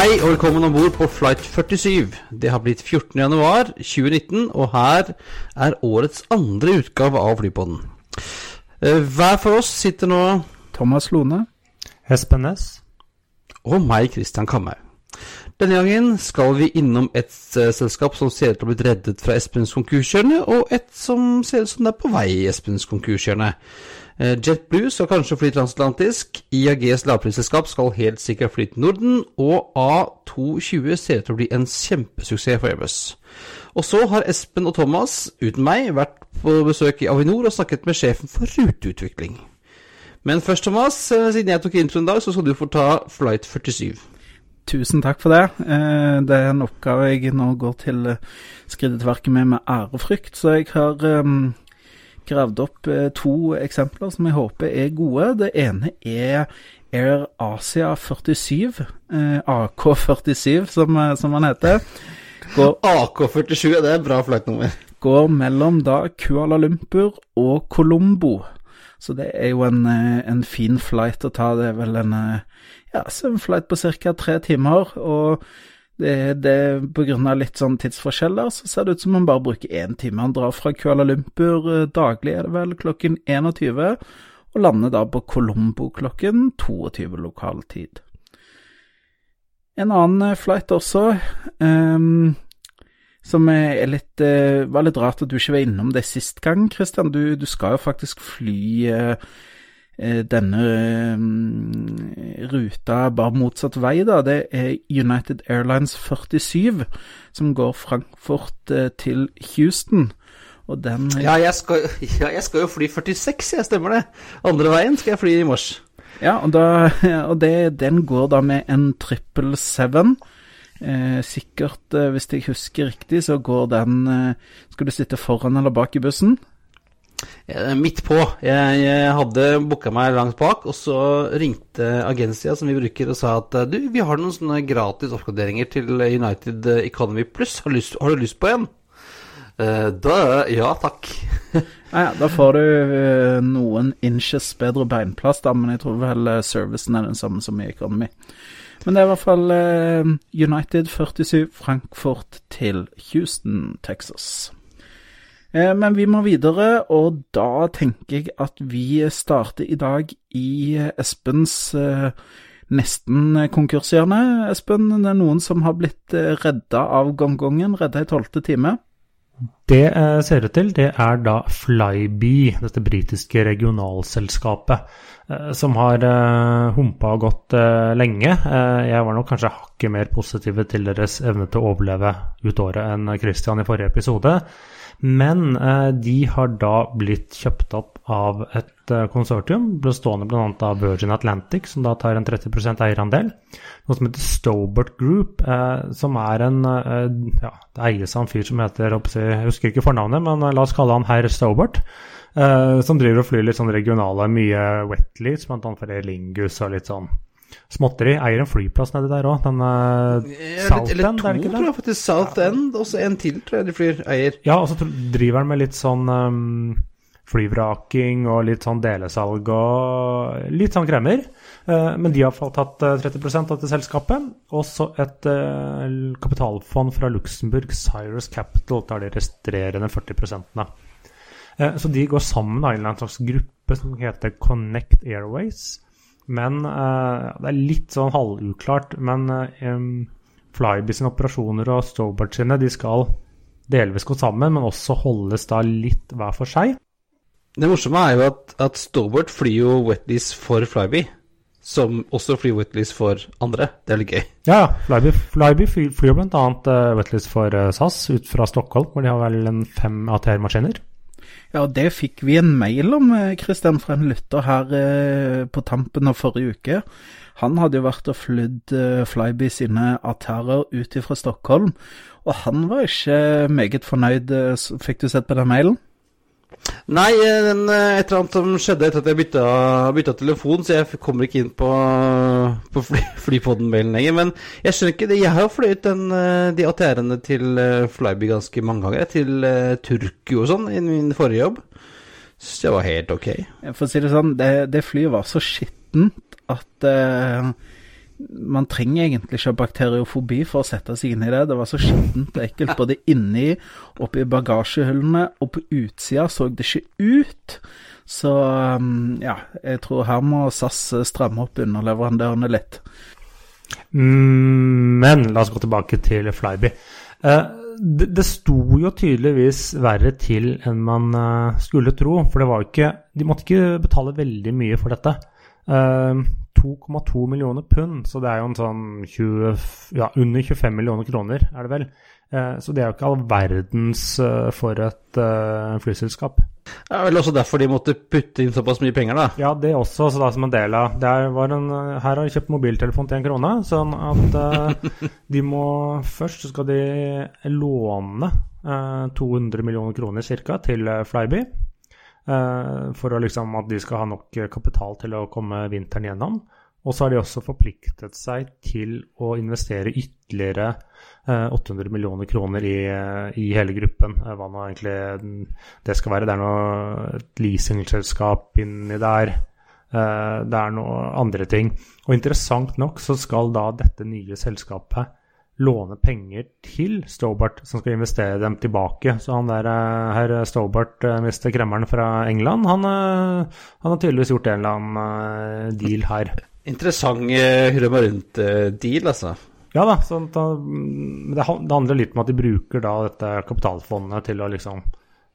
Hei og velkommen om bord på flight 47. Det har blitt 14. januar 2019, og her er årets andre utgave av Flypodden. Eh, Hver for oss sitter nå Thomas Lone. Espen Næss. og meg, Christian Kamhaug. Denne gangen skal vi innom et eh, selskap som ser ut til å ha blitt reddet fra Espens konkurshjørne, og et som ser ut som det er på vei i Espens konkurshjørne. Eh, JetBlue skal kanskje fly transatlantisk, IAGs lavprisselskap skal helt sikkert fly til Norden, og A220 ser ut til å bli en kjempesuksess for Airbus. Og så har Espen og Thomas, uten meg, vært på besøk i Avinor og snakket med sjefen for ruteutvikling. Men først, Thomas, eh, siden jeg tok introen i dag, så skal du få ta Flight 47. Tusen takk for det. Eh, Det er en oppgave jeg nå går til eh, skridtet til verket med med ærefrykt, så jeg har gravd opp eh, to eksempler som jeg håper er gode. Det ene er Air Asia 47, eh, AK47 som, eh, som han heter. AK-47, det er bra flightnummer. går mellom da Kuala Lumpur og Colombo. Så det er jo en, en fin flight å ta. Det er vel en, ja, en flight på ca. tre timer. Og det, det på grunn av litt sånn tidsforskjeller, så ser det ut som man bare bruker én time. Han drar fra Kuala Lumpur eh, daglig, er det vel, klokken 21, og lander da på Colombo klokken 22 lokal tid. En annen eh, flight også, um, som er litt, uh, var litt rart at du ikke var innom det sist gang, Christian. Du, du skal jo faktisk fly eh, denne eh, ruta bare motsatt vei, da. Det er United Airlines 47 som går Frankfurt eh, til Houston. Og den Ja jeg, skal, ja, jeg skal jo fly 46, jeg stemmer det. Andre veien skal jeg fly i mars. Ja, og, da, og det, den går da med en 777. Eh, sikkert, eh, hvis jeg husker riktig, så går den eh, Skal du sitte foran eller bak i bussen? Eh, Midt på. Jeg, jeg hadde booka meg langt bak, og så ringte agensia som vi bruker og sa at eh, du, vi har noen sånne gratis oppgraderinger til United Economy Pluss. Har, har du lyst på en? Uh, da Ja takk. Ja, da får du uh, noen inches bedre beinplass, da, men jeg tror vel uh, servicen er den samme som i Economy. Men det er i hvert fall eh, United 47 Frankfurt til Houston, Texas. Eh, men vi må videre, og da tenker jeg at vi starter i dag i eh, Espens eh, nesten konkurshjørne. Espen, det er noen som har blitt redda av gongongen, redda i tolvte time. Det ser ut til, det er da Flyby, dette britiske regionalselskapet, som har humpa og gått lenge. Jeg var nok kanskje hakket mer positive til deres evne til å overleve ut året enn Christian i forrige episode. Men eh, de har da blitt kjøpt opp av et eh, konsortium bestående bl.a. av Virgin Atlantic, som da tar en 30% eierandel. Noe som heter Stobart Group, eh, som er en ja, Det eies av en fyr som heter jeg husker ikke fornavnet, men la oss kalle han herr Stobart. eh, som driver og flyr litt sånn regionale, mye wetleads, bl.a. for Aer Lingus og litt sånn småtteri. Eier en flyplass nedi der òg, den uh, South eller End, to, er det ikke tror jeg faktisk. South End, og så en til, tror jeg de flyr eier. Ja, og så driver han med litt sånn um, flyvraking og litt sånn delesalg og litt sånn kremmer. Uh, men de har fått tatt eh, 30% av dette selskapet. Og så et uh, kapitalfond fra Luxembourg, Cyrus Capital, tar de restrerende 40 Eh, Så de går sammen i en eller annen slags gruppe som heter Connect Airways. Men eh, det er litt sånn halvuklart. Men eh, Flyby sine operasjoner og Stobart sine de skal delvis gå sammen, men også holdes da litt hver for seg. Det morsomme er jo at, at Stobart flyr jo Wetleys for Flyby, som også flyr Wetleys for andre. Det er litt gøy. Ja. Flyby, Flyby flyr bl.a. Uh, Wetleys for eh, SAS ut fra Stockholm, hvor de har vel en fem ATR-maskiner. Ja, det fikk vi en mail om, Kristian, fra en lytter her eh, på tampen av forrige uke. Han hadde jo vært og flydd eh, Flyby sine arterer ut fra Stockholm, og han var ikke meget fornøyd. eh, Fikk du sett på den mailen? Nei, den, eh, et eller annet som skjedde etter at jeg bytta, bytta telefon, så jeg kommer ikke inn på, på fly, Flypodden-mailen lenger. Men jeg skjønner ikke det. Jeg har jo fløyet den, eh, de ATR-ene til eh, Flyby ganske mange ganger. Til uh, Turku og sånn i min forrige jobb. Så det var helt ok. For å si det sånn, det, det flyet var så skittent at eh, man trenger egentlig ikke bakteriofobi for å sette seg inn i det. Det var så skittent og ekkelt både inni, oppi bagasjehyllene, og på utsida så det ikke ut. Så um, ja, jeg tror her må SAS stramme opp underleverandørene litt. Mm, Men la oss gå tilbake til Flyby. Eh, det, sto jo tydeligvis verre til enn man eh, skulle tro. For det var jo ikke De måtte ikke betale veldig mye for dette. Eh, 2,2 millioner pund, så det er jo en sånn 20, ja, under 25 millioner kroner, er det vel. Eh, så det er jo ikke all verdens eh, for et eh, flyselskap. Det er vel også derfor de måtte putte inn såpass mye penger, da. Ja, det også, så da som en del av det var en, Her har de kjøpt mobiltelefon til en krone, sånn at de må Først skal de låne eh, 200 millioner kroner ca. til Flyby. Eh, for å liksom at de skal ha nok eh, kapital til å komme vinteren gjennom. Og så har de også forpliktet seg til å investere ytterligere eh, 800 millioner kroner i, eh, i hele gruppen. Eh, Hva nå egentlig det skal være. Det er noe et leasingselskap inni der. Eh, Det er noe andre ting. Og interessant nok så skal da dette nye selskapet låne penger til Stobart, som skal investere dem tilbake. Så han der eh, herr Stobart, mister Kremmeren fra England, han, eh, han har tydeligvis gjort en eller annen eh, deal her. Interessant hurra rundt-deal, altså. Ja da, så da, det, handler litt om at de bruker da dette kapitalfondet til å liksom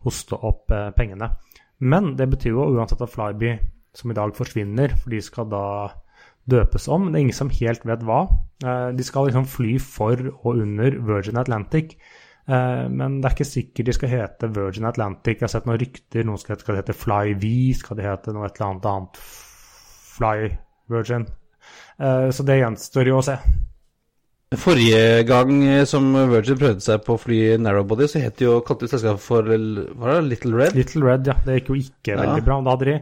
hoste opp eh, pengene. Men det betyr jo uansett at Flyby, som i dag forsvinner, for de skal da døpes om. Det er ingen som helt vet hva. Eh, de skal liksom fly for og under Virgin Atlantic. Eh, men det er ikke sikkert de skal hete Virgin Atlantic. Jeg har sett noen rykter. Noen skal, skal hete V, skal de hete noe et eller annet annet Fly Virgin. Eh, så det gjenstår jo å se. Forrige gang som Virgin prøvde seg på å fly narrowbody, så het jo kalte selskapet for var det, Little Red? Little Red, ja. Det gikk jo ikke Ja. veldig bra. Da hadde de,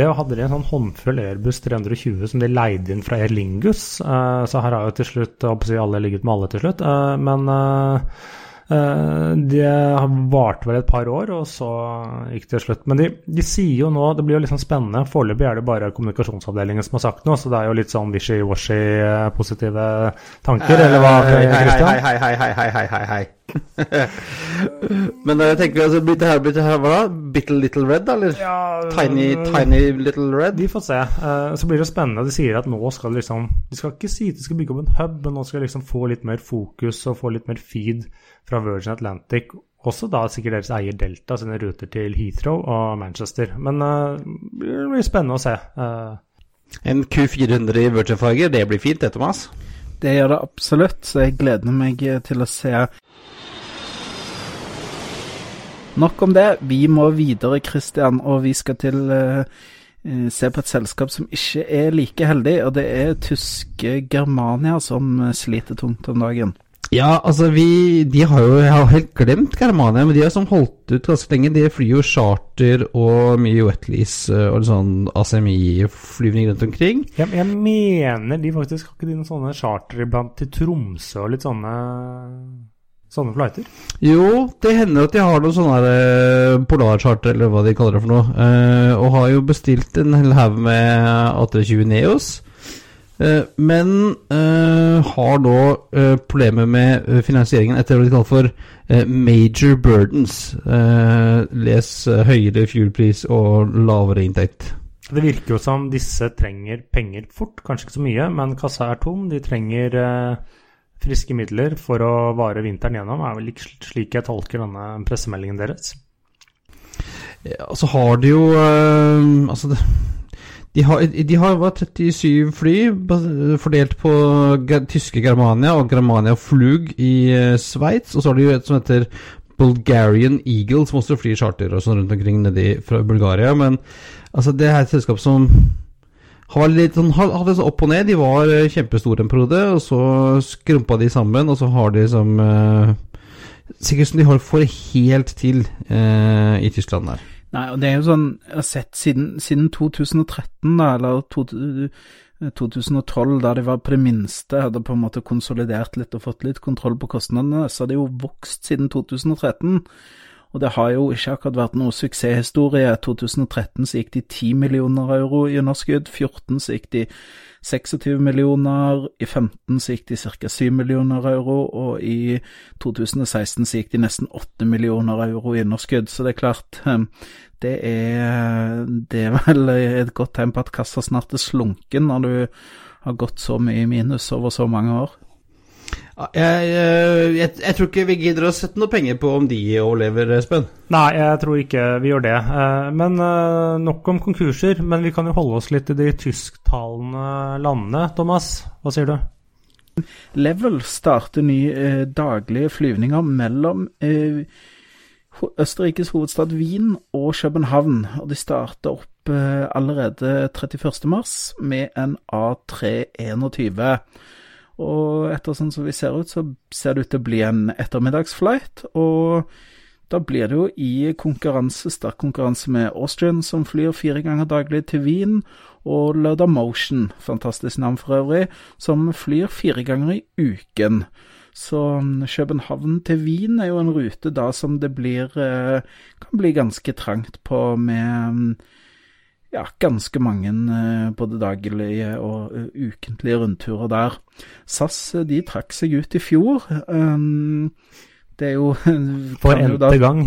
det hadde de en sånn håndfull Airbus 320 som de leide inn fra Air Lingus. eh, så her har jo til slutt jeg alle ligget med alle til slutt. eh, men eh, det varte vel et par år, og så gikk det til slutt. Men de, de sier jo nå Det blir jo litt sånn spennende. Foreløpig er det bare kommunikasjonsavdelingen som har sagt noe, så det er jo litt sånn wishy-washy positive tanker, eller hva, hei, hei, hei, hei, hei, hei, hei, hei. Men jeg tenker altså, blir det her, blir det her hva da? Bitte Little Red, da, eller? Ja, Tiny, tiny Little Red? Vi får se. Eh, så blir det spennende. De sier at nå skal det liksom De skal ikke si at de skal bygge opp en hub, men nå skal de liksom få litt mer fokus og få litt mer feed fra Virgin Atlantic. Også da sikkert deres eier Delta sine ruter til Heathrow og Manchester. Men eh, det blir spennende å se. Eh, En Q400 i Virgin Farger, det blir fint det, Thomas. Det gjør det absolutt, så jeg gleder meg til å se. Nok om det. Vi må videre, Christian, og vi skal til eh, se på et selskap som ikke er like heldig, og det er tyske Germania som eh, sliter tungt om dagen. Ja, altså vi De har jo Jeg har helt glemt Germania, men de har sånn holdt ut ganske lenge. De flyr jo charter og mye wetlease og sånn ACMI-flyvning rundt omkring. jeg, jeg mener de faktisk har ikke de noen sånne charter iblant til Tromsø og litt sånne Sånne flighter. Jo, det hender at de har noen sånne eh, polarcharter, eller hva de kaller det for noe. eh, og har jo bestilt en hel haug med A320 Neos. Eh, men eh, har nå problemer med finansieringen etter hva de kaller for major burdens. Eh, les høyere fuelpris og lavere inntekt. Det virker jo som disse trenger penger fort, kanskje ikke så mye, men kassa er tom. De trenger friske midler for å vare vinteren gjennom, er vel ikke slik jeg tolker denne pressemeldingen deres. Ja, og så har de jo eh, Altså, de har, de har 37 fly fordelt på tyske Germania og Germania Flug i uh, Sveits. Og så har de jo et som heter Bulgarian Eagle, som også flyr charter og sånn rundt omkring nedi fra Bulgaria. Men altså, det er et selskap som sånn, hadde sånn opp og ned. De var eh, kjempestore en periode, og så skrumpa de sammen, og så har de liksom eh, Sikkert som de har får helt til eh, i Tyskland der. Nei, og det er jo sånn Jeg har sett siden, siden 2013, da, eller to, 2012, da de var på det minste, hadde på en måte konsolidert litt og fått litt kontroll på kostnadene, så har det jo vokst siden 2013. Og det har jo ikke akkurat vært noe suksesshistorie. I 2013 så gikk de 10 millioner euro i underskudd, 14 så gikk de 26 millioner, i 15 så gikk de ca. 7 millioner euro, og i 2016 så gikk de nesten 8 millioner euro i underskudd. Så det er klart, ehm, det er, det er vel et godt tegn på at kassa snart er slunken når du har gått så mye i minus over så mange år. Jeg, jeg, jeg, tror ikke vi gidder å sette noe penger på om de overlever, Espen. Nei, jeg tror ikke vi gjør det. Eh, men eh, nok om konkurser. Men vi kan jo holde oss litt i de tysktalende landene, Thomas. Hva sier du? Level starter nye eh, daglige flyvninger mellom eh, Østerrikes hovedstad Wien og København. Og de starter opp eh, allerede 31.3 med en A321. Og etter sånn som vi ser ut, så ser det ut til å bli en ettermiddagsflight. Og da blir det jo i konkurranse, sterk konkurranse med Austrian, som flyr fire ganger daglig til Wien, og Motion, fantastisk navn for øvrig, som flyr fire ganger i uken. Så um, København til Wien er jo en rute da som det blir eh, kan bli ganske trangt på med um, ja, ganske mange eh, både daglige og uh, ukentlige rundturer der. SAS eh, de trakk seg ut i fjor. Um, det er jo For n-te gang.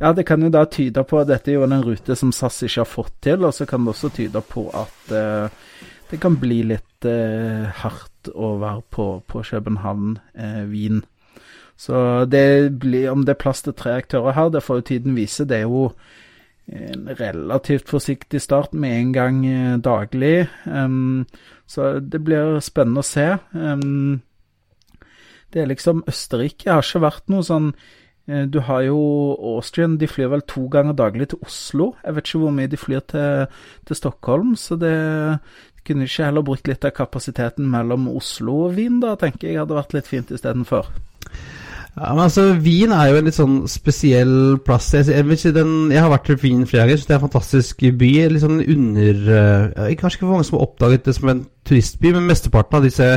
Ja, det kan jo da tyde på at dette er jo en rute som SAS ikke har fått til, og så kan det også tyde på at det kan bli litt hardt å være på, på København-Wien. så det blir, om det er plass til tre aktører her, det får jo tiden vise. Det er jo en relativt forsiktig start med en gang eh, daglig. Um, så det blir spennende å se. Um, det er liksom Østerrike har ikke vært noe sånn uh, Du har jo Austrian, de flyr vel to ganger daglig til Oslo. Jeg vet ikke hvor mye de flyr til, til Stockholm, så det kunne ikke heller brukt litt av kapasiteten mellom Oslo og Wien, da, tenker jeg hadde vært litt fint istedenfor. Ja, men altså, Wien er jo en litt sånn spesiell plass. Jeg, jeg, den, jeg har vært i Wien flere ganger, så det er en fantastisk by. Litt sånn under uh, Kanskje ikke for mange som har oppdaget det som en turistby, men mesteparten av disse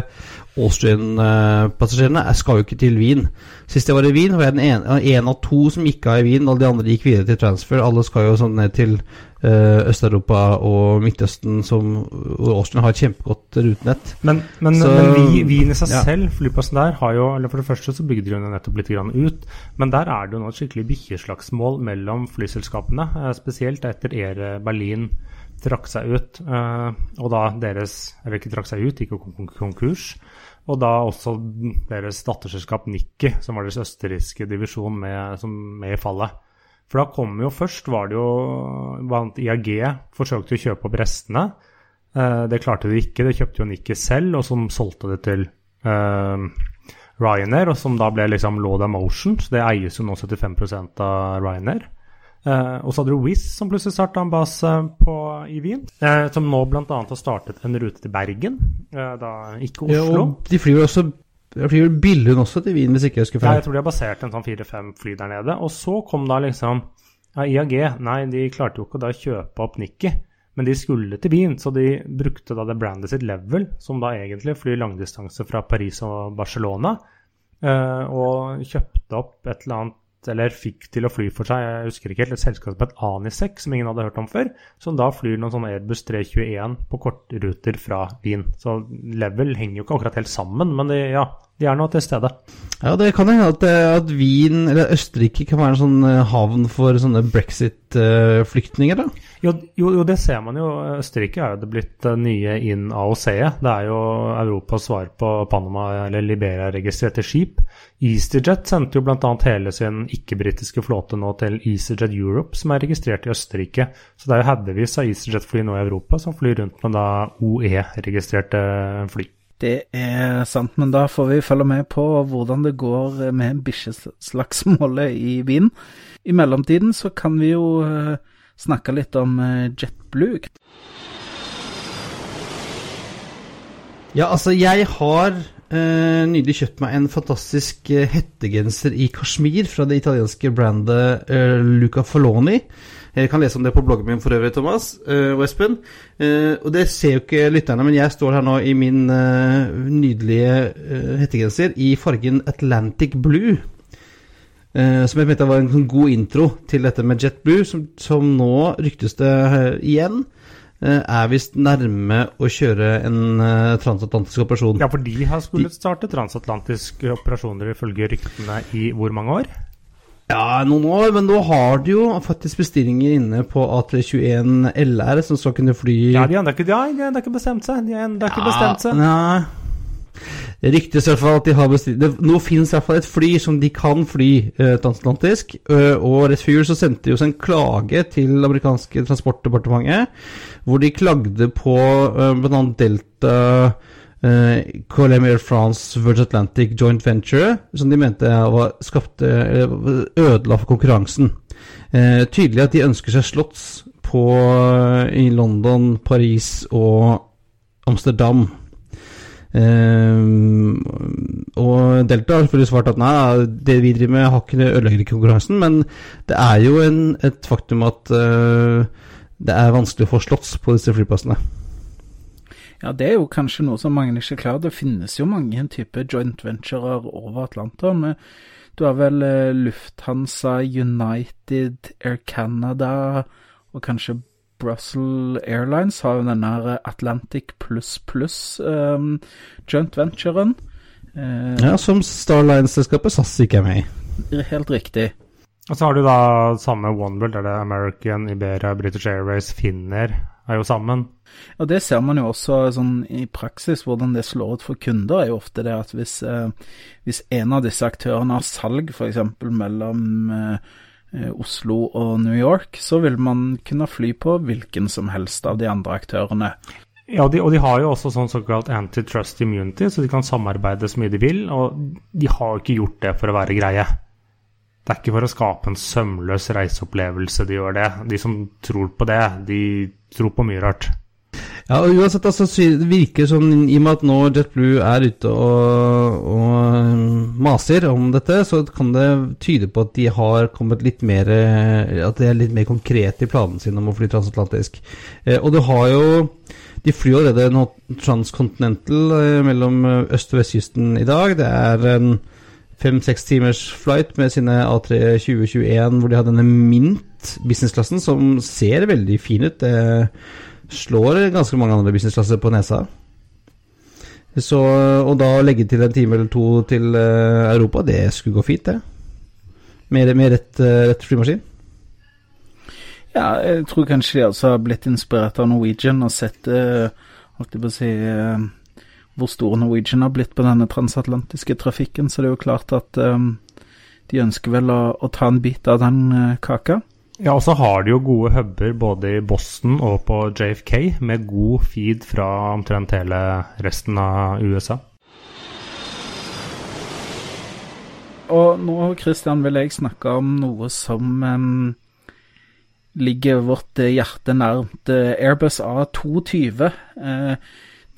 Austrian-passasjerene skal jo ikke til Wien. Sist jeg var i Wien, var jeg den ene, en av to som gikk av i Wien. Alle de andre gikk videre til transfer. Alle skal jo sånn ned til Øst-Europa og Midtøsten, som, hvor Austrian har et kjempegodt rutenett. Men, men, så, men Wien i seg ja. selv, flyplassen der, har jo eller For det første så bygde de jo nettopp litt ut, men der er det jo nå et skikkelig bikkjeslagsmål mellom flyselskapene, uh, spesielt etter Air Berlin trakk seg ut. Uh, og da deres Eller ikke trakk seg ut, gikk jo konkurs. Og da også deres datterselskap Nikki, som var deres østerrikske divisjon, med, som, med i fallet. For da kom jo først var det jo blant IAG forsøkte å kjøpe opp restene. Uh, det klarte de ikke. Det kjøpte jo Nikki selv, og som solgte det til uh, Ryanair, og som da ble liksom Law Motion. Så det eies jo nå 75 av Ryanair. Uh, og så hadde du Wizz, som plutselig starta en base på, i Wien. Uh, som nå bl.a. har startet en rute til Bergen, uh, da ikke Oslo. Ja, og de flyr også de flyr Billund også til Wien, hvis ikke jeg husker feil. Ja, jeg tror de har basert en sånn fire-fem fly der nede. Og så kom da liksom ja, IAG Nei, de klarte jo ikke da å kjøpe opp Nikki, men de skulle til Wien, så de brukte da det brandet sitt Level, som da egentlig flyr langdistanse fra Paris og Barcelona, og kjøpte opp et eller annet eller fikk til å fly for seg, jeg husker ikke helt, et selskap som het Anisek, som ingen hadde hørt om før, som da flyr noen sånne Airbus 321 på kortruter fra Wien. Så Level henger jo ikke akkurat helt sammen, men det, ja, de er nå til stede. Ja, det kan hende at, eh, at, Wien, eller Østerrike, kan være en sånn eh, havn for sånne brexit-flyktninger, da? Jo, jo, jo, det ser man jo. Østerrike er jo det blitt eh, nye inn AOC-et. Det er jo Europas svar på Panama- eller Liberia-registrerte skip. EasterJet sendte jo bl.a. hele sin ikke-britiske flåte nå til EasterJet Europe, som er registrert i Østerrike. Så det er jo haugevis av EasterJet-fly nå i Europa som flyr rundt med da OE-registrerte fly. Det er sant, men da får vi følge med på hvordan det går med bikkjeslagsmålet i Wien. I mellomtiden så kan vi jo uh, snakke litt om uh, JetBlue. Ja, altså, jeg har eh, nylig kjøpt meg en fantastisk hettegenser i kasjmir fra det italienske brandet Luca Faloni. Jeg kan lese om det på bloggen min for øvrig, Thomas uh, og Espen. Uh, og det ser jo ikke lytterne, men jeg står her nå i min uh, nydelige hettegenser i fargen Atlantic Blue. som jeg mente var en sånn god intro til dette med JetBlue, som, som nå ryktes det igjen er visst nærme å kjøre en transatlantisk operasjon. Ja, for de har skullet starte transatlantiske operasjoner ifølge ryktene i hvor mange år? Ja, noen år, men nå har de jo faktisk bestillinger inne på A321 LR som skal kunne fly Ja, de har ikke, ja, ikke bestemt seg. De har ikke ja, bestemt seg. Nei. Det ryktes i hvert fall at de har bestilt det, Nå finnes i hvert fall et fly som de kan fly eh, transatlantisk. Uh, og rett før så sendte de oss en klage til det amerikanske transportdepartementet, hvor de klagde på eh, bl.a. Delta uh, Colem Air France Virgin Atlantic Joint Venture, som de mente var skapte, ødela for konkurransen. Uh, tydelig at de ønsker seg slotts på, i London, Paris og Amsterdam. Uh, og Delta har selvfølgelig svart at nei, det vi driver med har ikke ødelegger ikke konkurransen, men det er jo en, et faktum at det er vanskelig å få slotts på disse flyplassene. Ja, det er jo kanskje noe som mange ikke klarer. Det finnes jo mange typer joint venturer over Atlanteren. Du har vel eh, Lufthansa, United, Air Canada og kanskje Brussels Airlines har jo denne Atlantic pluss pluss um, joint venturen. Uh, ja, som Starlines-selskapet SAS ikke er med i. Helt riktig. Og så har du da samme OneWorld, der det er American, Iberia, British Airways, Finner er jo sammen. Og Det ser man jo også sånn i praksis, hvordan det slår ut for kunder. er jo ofte det at hvis, eh, hvis en av disse aktørene har salg f.eks. mellom eh, Oslo og New York, så vil man kunne fly på hvilken som helst av de andre aktørene. Ja, de, og de har jo også sånn såkalt antitrust immunity, så de kan samarbeide så mye de vil. Og de har jo ikke gjort det for å være greie. Det er ikke for å skape en sømløs reiseopplevelse de gjør det. De som tror på det, de tror på mye rart. Ja, og uansett, altså, det virker sånn, i og med at nå JetBlue er ute og, og, maser om dette, så kan det tyde på at de har kommet litt mer At de er litt mer konkrete i planene sine om å fly transatlantisk. Eh, og du har jo De flyr allerede transcontinental eh, mellom øst- og vestkysten i dag. Det er en fem-seks timers flight med sine A3 2021 hvor de har denne Mint businessklassen, som ser veldig fin ut. Det slår ganske mange andre businessklasser på nesa. Så, og da legge til en time eller to til uh, Europa, det skulle gå fint, det. Med, med rett, uh, rett, flymaskin. Ja, jeg tror kanskje de også har blitt inspirert av Norwegian og sett uh, holdt jeg på å si hvor stor Norwegian har blitt på denne transatlantiske trafikken, så det er jo klart at um, de ønsker vel å, å, ta en bit av den uh, kaka. Ja, og så har de jo gode huber både i Boston og på JFK, med god feed fra omtrent hele resten av USA. Og nå, Christian, vil jeg snakke om noe som um, ligger vårt hjerte nærmt. Airbus A220. Uh,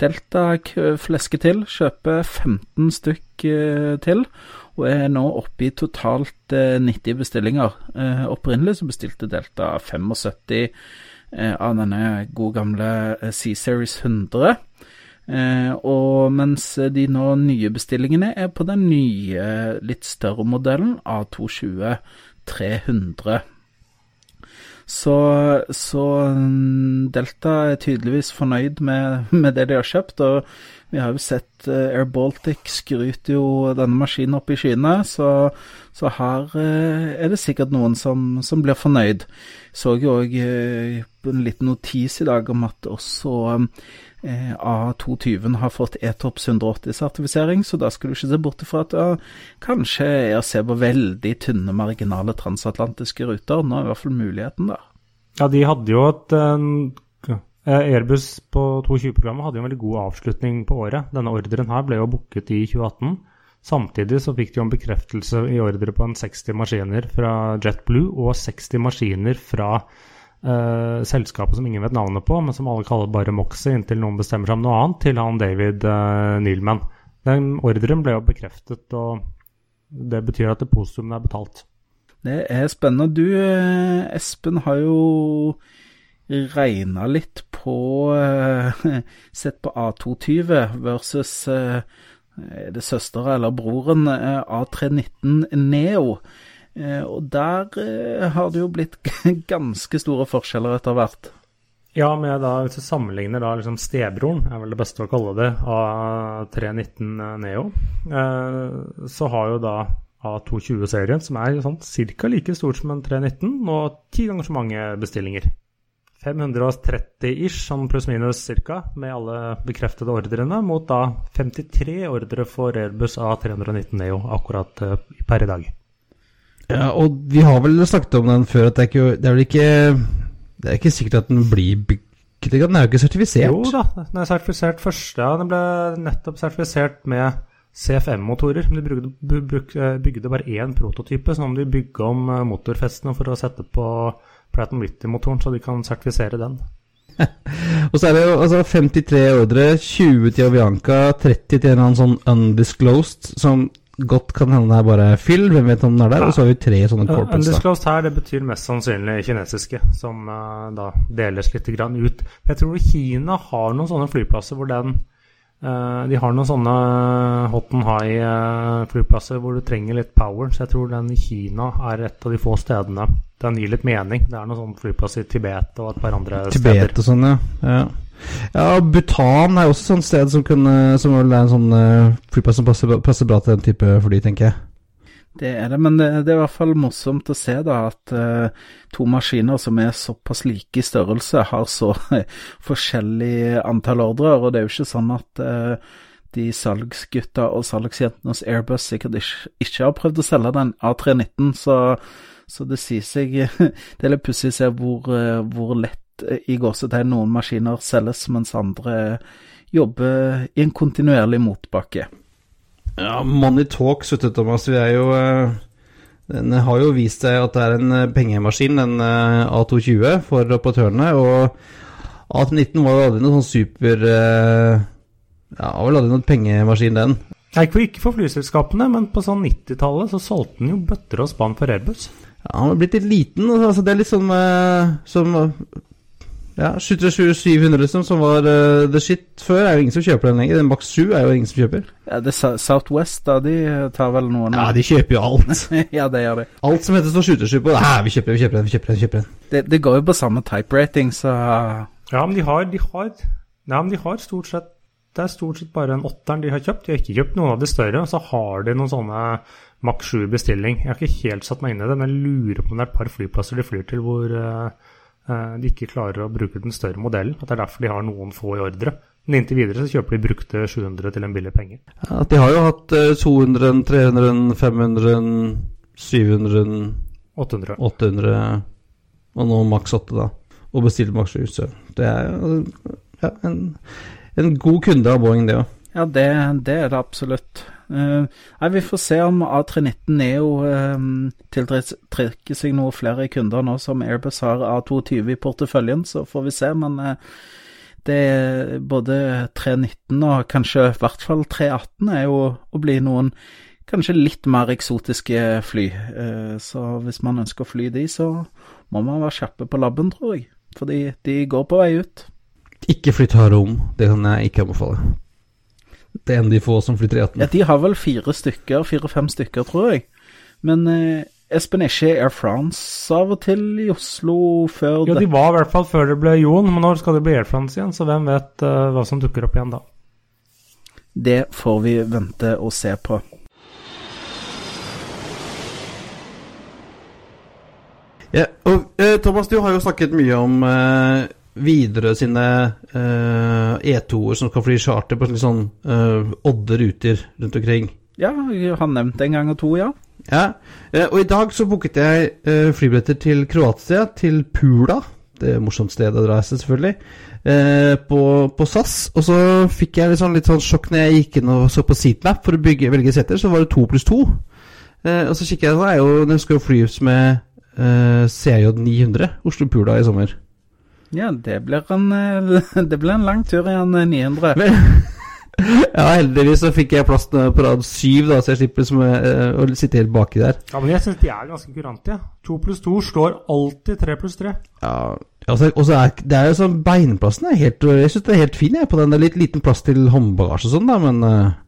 Delta flesker til, kjøper 15 stykk uh, til og er nå oppe i totalt 90 eh, bestillinger. Eh, opprinnelig så bestilte Delta 75 eh, av denne gode gamle C-Series 100. og mens de nå nye bestillingene er på den nye, litt større modellen A220 300. Så, så, mm, Delta er tydeligvis fornøyd med, med, det de har kjøpt, og vi har jo sett uh, Air Baltic skryter jo denne maskinen opp i skyene, så, så her uh, er det sikkert noen som, som blir fornøyd. Så jo òg uh, en liten notis i dag om at også A220 har fått Etops 180-sertifisering, så da skal du ikke se bort ifra at ja, kanskje jeg ser på veldig tynne marginale transatlantiske ruter. Nå er i hvert fall muligheten der. Ja, de hadde jo et Eh, Airbus på 220-programmet hadde jo en veldig god avslutning på året. Denne ordren her ble jo booket i 2018. Samtidig så fikk de jo en bekreftelse i ordre på en 60 maskiner fra JetBlue og 60 maskiner fra eh, selskapet som ingen vet navnet på, men som alle kaller bare Moxie inntil noen bestemmer seg om noe annet, til han David uh, Neilman. Den ordren ble jo bekreftet, og det betyr at depositumet er betalt. Det er spennende. Du, eh, Espen, har jo regna litt på Sett på A220 versus er det søstera eller broren eh, A319 Neo. Eh, og der eh, har det jo blitt ganske store forskjeller etter hvert. Ja, med da, hvis du sammenligner da liksom stebroren, er vel det beste å kalle det, av 319 Neo, eh, så har jo da A220-serien, som er sånn ca. like stort som en 319, og ti ganger så mange bestillinger. 530-ish, sånn pluss-minus ca., med alle bekreftede ordrene, mot da 53 ordre for Airbus A319 Neo akkurat per i dag. Ja, og vi har vel snakket om den før, at det er, ikke, det er vel ikke Det er ikke sikkert at den blir bygget engang. Den er jo ikke sertifisert. Jo da, den er sertifisert først. Ja, den ble nettopp sertifisert med CFM-motorer. Men de brukte, eh, bygde bare én prototype, så nå må de bygge om eh, motorfestene for å sette på Platon Whitty-motoren, så de kan sertifisere den. Og så er det jo altså 53 ordre, 20 til Avianca, 30 til en annen sånn undisclosed, som godt kan hende det er bare fyll, hvem vet om den er der, og så har vi tre sånne corporates. Undisclosed her, det betyr mest sannsynlig kinesiske, som uh, da deles litt grann ut. Jeg tror Kina har noen sånne flyplasser hvor den uh, De har noen sånne hot and high-flyplasser hvor du trenger litt power, så jeg tror den i Kina er et av de få stedene den gir litt mening. Det er noen sånne flyplasser i Tibet og et par andre steder. Tibet og sånn, ja. ja. Ja, Bhutan er også et sånt sted som, kunne, som er en sånn uh, flyplass som passer, passer bra til den type fly, tenker jeg. Det er det, men det, det er i hvert fall morsomt å se da at uh, to maskiner som er såpass like i størrelse, har så forskjellig antall ordrer. Og det er jo ikke sånn at uh, de salgsgutta og salgsjentene hos Airbus sikkert ikke, ikke har prøvd å selge den A319, så, så det sier seg Det er litt pussig å se hvor, eh, hvor lett eh, i gåsetegn noen maskiner selges, mens andre jobber i en kontinuerlig motbakke. Ja, Money talks, vet du, Thomas. Vi er jo eh, Den har jo vist seg at det er en eh, pengemaskin, den eh, A220, for operatørene. Og A19 var jo aldri noen sånn super eh, Ja, var vel aldri noen pengemaskin, den. Nei, ikke for, flyselskapene, men på sånn 90-tallet så solgte den jo bøtter og spann for Airbus. Ja, Han har blitt litt liten. Altså, det er litt sånn eh, som eh, Ja, 700 liksom, som var uh, the shit før, er jo ingen som kjøper den lenger. Den Max 7 er jo ingen som kjøper. Ja, det er Southwest, da, de tar vel noen Ja, de kjøper jo alt. ja, det gjør de. Alt som heter står 727 på. Hæ, vi kjøper den, vi kjøper den, vi kjøper den. kjøper den. Det, det går jo på samme type rating, så Ja, men de har, de har Nei, men de har stort sett Det er stort sett bare en åtteren de har kjøpt. De har ikke kjøpt noen av de større. Og så har de noen sånne Max 7 bestilling. Jeg har ikke helt satt meg inn i det, men jeg lurer på om det er et par flyplasser de flyr til hvor eh, eh, de ikke klarer å bruke den større modellen. At det er derfor de har noen få i ordre. Men inntil videre så kjøper de brukte 700 til en billig penge. Ja, de har jo hatt eh, 200, 300, 500, 700, 800. 800 og nå maks 8, da. Og bestilt maks 7. Det er jo ja, en, en god kunde av Boeing, det òg. ja, det, det er det absolutt. Eh, nei, Vi får se om A319 Neo uh, tiltrekker seg noen flere kunder nå som Airbus har A220 i porteføljen, så får vi se. Men eh, det er både 319 og kanskje i hvert fall 318 er jo å bli noen kanskje litt mer eksotiske fly. Eh, så hvis man ønsker å fly de, så må man være kjappe på labben, tror jeg. Fordi de går på vei ut. Ikke flytt harde om. Det kan jeg ikke anbefale. Det er en de få som flyr 318. Ja, de har vel fire stykker, fire-fem stykker, tror jeg. Men eh, Espen, er ikke Air France av og til i Oslo før Jo, det? de var i hvert fall før det ble Jon, men nå skal det bli Air France igjen, så hvem vet uh, hva som dukker opp igjen da. Det får vi vente og se på. Ja, og eh, Thomas, du har jo snakket mye om eh, Widerøe sine uh, E2-er som skal fly charter på litt sånn uh, odde ruter rundt omkring. Ja, jeg har nevnt en gang og to, ja. Ja, eh, og i dag så booket jeg uh, flybilletter til Kroatia, til Pula. et uh, morsomt sted å dra seg, selvfølgelig. På, på, SAS. Og så fikk jeg litt sånn, litt sånn sjokk når jeg gikk inn og så på Seatmap for å bygge, velge seter, så var det to pluss to. Og så kikker jeg, så er jo, den skal jo flys med CJ 900 Oslo Pula i sommer. Ja, det blir en, det blir en lang tur igjen, 900. Men, ja, heldigvis så fikk jeg plass på rad syv, da, så jeg slipper som, uh, å sitte helt baki der. Ja, Men jeg syns de er ganske kurante. Ja. To pluss to slår alltid tre pluss tre. Ja, altså, og så er det er jo sånn Beinplassen er helt Jeg syns det er helt fin, jeg, på den. Det er litt liten plass til håndbagasje og sånn, da, men uh...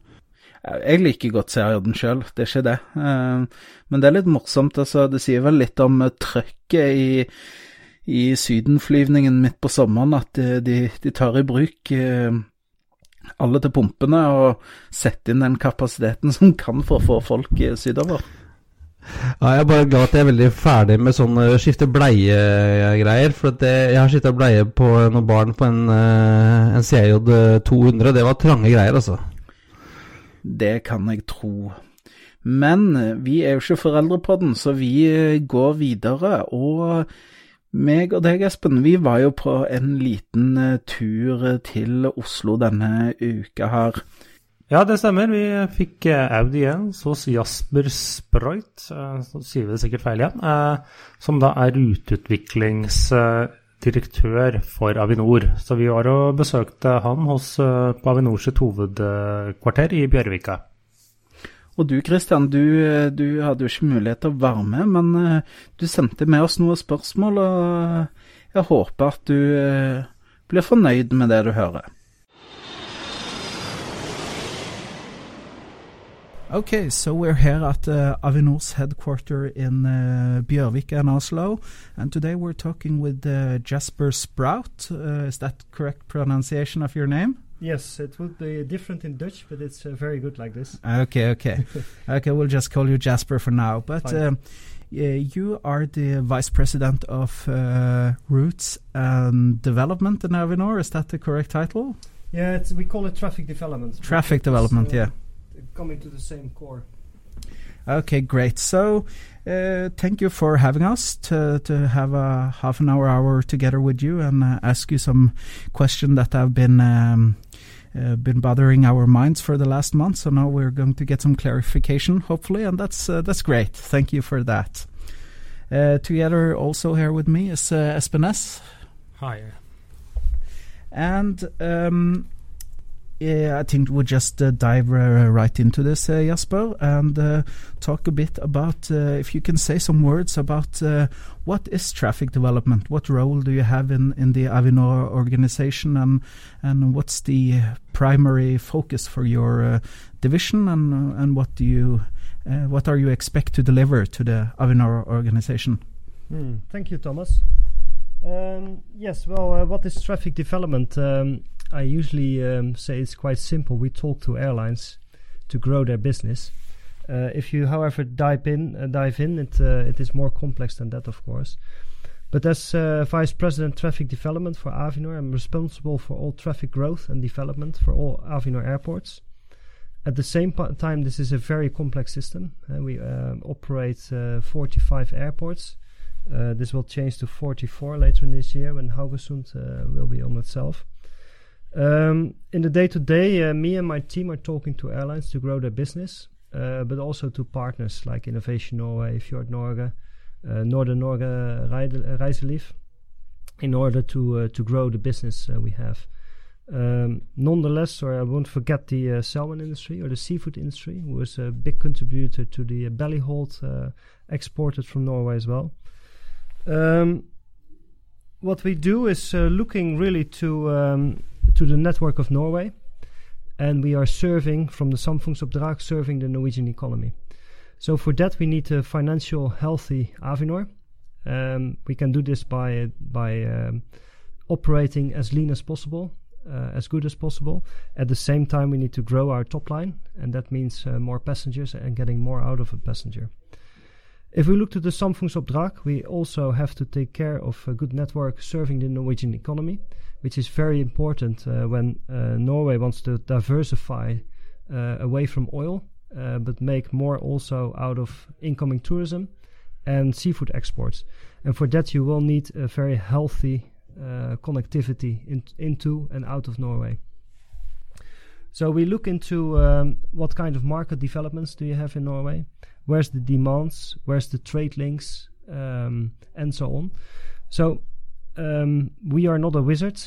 Jeg liker godt serien sjøl, det er ikke det. Uh, men det er litt morsomt. altså Det sier vel litt om trøkket i i sydenflyvningen midt på sommeren at de, de, de tar i bruk eh, alle til pumpene og setter inn den kapasiteten som kan for å få folk sydover. Ja, jeg er bare glad at jeg er veldig ferdig med sånne skifte bleie-greier. For det, jeg har skifta bleie på noen barn på en, en CJ 200. Det var trange greier, altså. Det kan jeg tro. Men vi er jo ikke foreldre på den, så vi går videre. Og meg og deg, Espen, vi var jo på en liten uh, tur til Oslo denne uka her. Ja, det stemmer. Vi fikk uh, Audi igjen hos Jasper Sprøyt, uh, så sier vi det sikkert feil igjen, som da er ruteutviklingsdirektør for Avinor. Så vi var og besøkte han hos, på Avinors hovedkvarter i Bjørvika. Og du Kristian, du, du, hadde jo ikke mulighet til å være med, men uh, du sendte med oss noen spørsmål, og jeg håper at du uh, blir fornøyd med det du hører. Okay, so we're here at uh, Avinor's headquarter in uh, Bjørvika in Oslo, and today we're talking with uh, Jasper Sprout. Uh, is that correct pronunciation of your? Yes, it would be different in Dutch, but it's uh, very good like this. Okay, okay, okay. We'll just call you Jasper for now. But um, yeah, you are the vice president of uh, Routes and Development in Avinor. Is that the correct title? Yeah, we call it traffic development. Traffic development, uh, yeah. Coming to the same core. Okay, great. So, uh, thank you for having us to to have a half an hour hour together with you and uh, ask you some question that have been um, uh, been bothering our minds for the last month. So now we're going to get some clarification, hopefully, and that's uh, that's great. Thank you for that. Uh, together, also here with me is uh. Hi. And um, yeah, I think we'll just uh, dive uh, right into this, uh, Jasper, and uh, talk a bit about uh, if you can say some words about uh, what is traffic development, what role do you have in, in the Avinor organization, and and what's the primary focus for your division, and and what do you what are you expect to deliver to the Avinor organization? Mm, thank you, Thomas. Um, yes, well, what is traffic development? Um, I usually um, say it's quite simple. We talk to airlines to grow their business. Uh, if you, however, dive in, uh, dive in, it uh, it is more complex than that, of course. But as uh, Vice President Traffic Development for Avinor, I'm responsible for all traffic growth and development for all Avinor airports. At the same time, this is a very complex system. Uh, we um, operate uh, 45 airports. this will change to 44 later in this year when Haugesund will be on itself. Um, in the day to day, me and my team are talking to airlines to grow their business, uh, but also to partners like Innovation Norway, Fjord Norge, uh, Northern Norge Reiseliv, in order to uh, to grow the business uh, we have. Um, nonetheless, I won't forget the uh, salmon industry or the seafood industry, who was a big contributor to the belly hold exported from Norway as well. Um, what we do is looking really to um, to the network of Norway, and we are serving from the Samfunnsoppdrag, serving the Norwegian economy. So for that, we need a financial healthy Avinor. Um, we can do this by by um, operating as lean as possible, uh, as good as possible. At the same time, we need to grow our top line, and that means uh, more passengers and getting more out of a passenger. If we look to the Samfunnsoppdrag, we also have to take care of a good network serving the Norwegian economy which is very important uh, when uh, Norway wants to diversify uh, away from oil, but make more also out of incoming tourism and seafood exports. And for that, you will need a very healthy uh, connectivity in, into and out of Norway. So we look into um, what kind of market developments do you have in Norway? Where's the demands? Where's the trade links? Um, and so on. So um, we are not a wizard.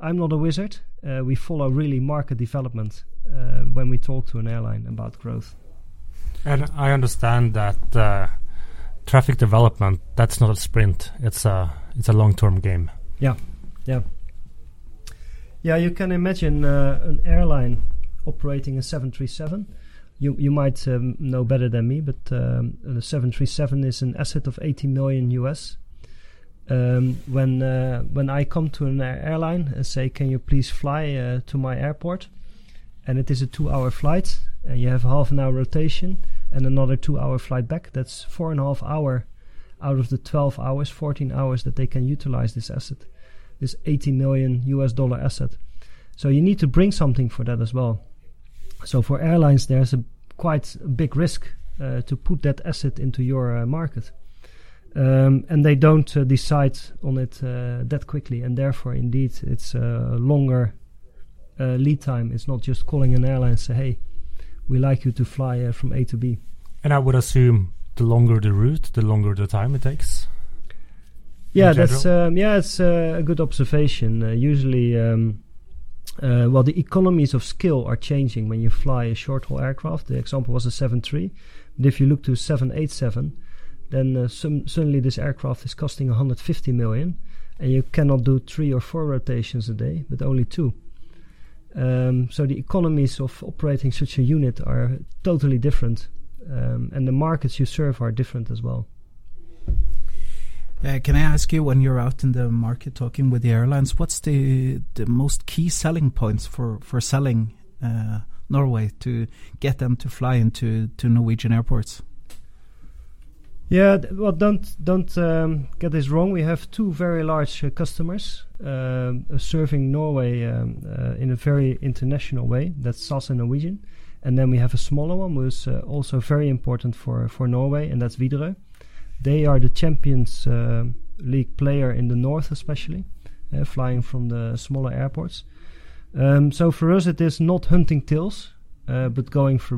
I'm not a wizard. Uh, we follow really market development uh, when we talk to an airline about growth. And I understand that uh, traffic development that's not a sprint. It's a it's a long term game. Yeah, yeah, yeah. You can imagine uh, an airline operating a 737. You you might um, know better than me, but um, the 737 is an asset of 80 million US. Um, when uh, when I come to an airline and say, "Can you please fly uh, to my airport?" and it is a two-hour flight, and you have half an hour rotation and another two-hour flight back. That's four and a half hour out of the 12 hours, 14 hours that they can utilize this asset, this 80 million US dollar asset. So you need to bring something for that as well. So for airlines, there's a quite big risk uh, to put that asset into your uh, market. Um, and they don't uh, decide on it uh, that quickly, and therefore, indeed, it's a longer uh, lead time. It's not just calling an airline and say, "Hey, we like you to fly uh, from A to B." And I would assume the longer the route, the longer the time it takes. Yeah, that's um, yeah, it's a good observation. usually. Um, uh, well, the economies of scale are changing when you fly a short haul aircraft. The example was a 7.3, but if you look to 787, then uh, some, suddenly this aircraft is costing 150 million, and you cannot do three or four rotations a day, but only two. Um, so the economies of operating such a unit are totally different, um, and the markets you serve are different as well. Uh, can I ask you, when you're out in the market talking with the airlines, what's the the most key selling points for for selling uh, Norway to get them to fly into to Norwegian airports? Yeah, well, don't don't um, get this wrong. We have two very large uh, customers uh, serving Norway um, uh, in a very international way. That's SAS and Norwegian, and then we have a smaller one who's uh, also very important for for Norway, and that's Widerøe. They are the Champions uh, League player in the north, especially, uh, flying from the smaller airports. Um, so for us, it is not hunting tails, but going for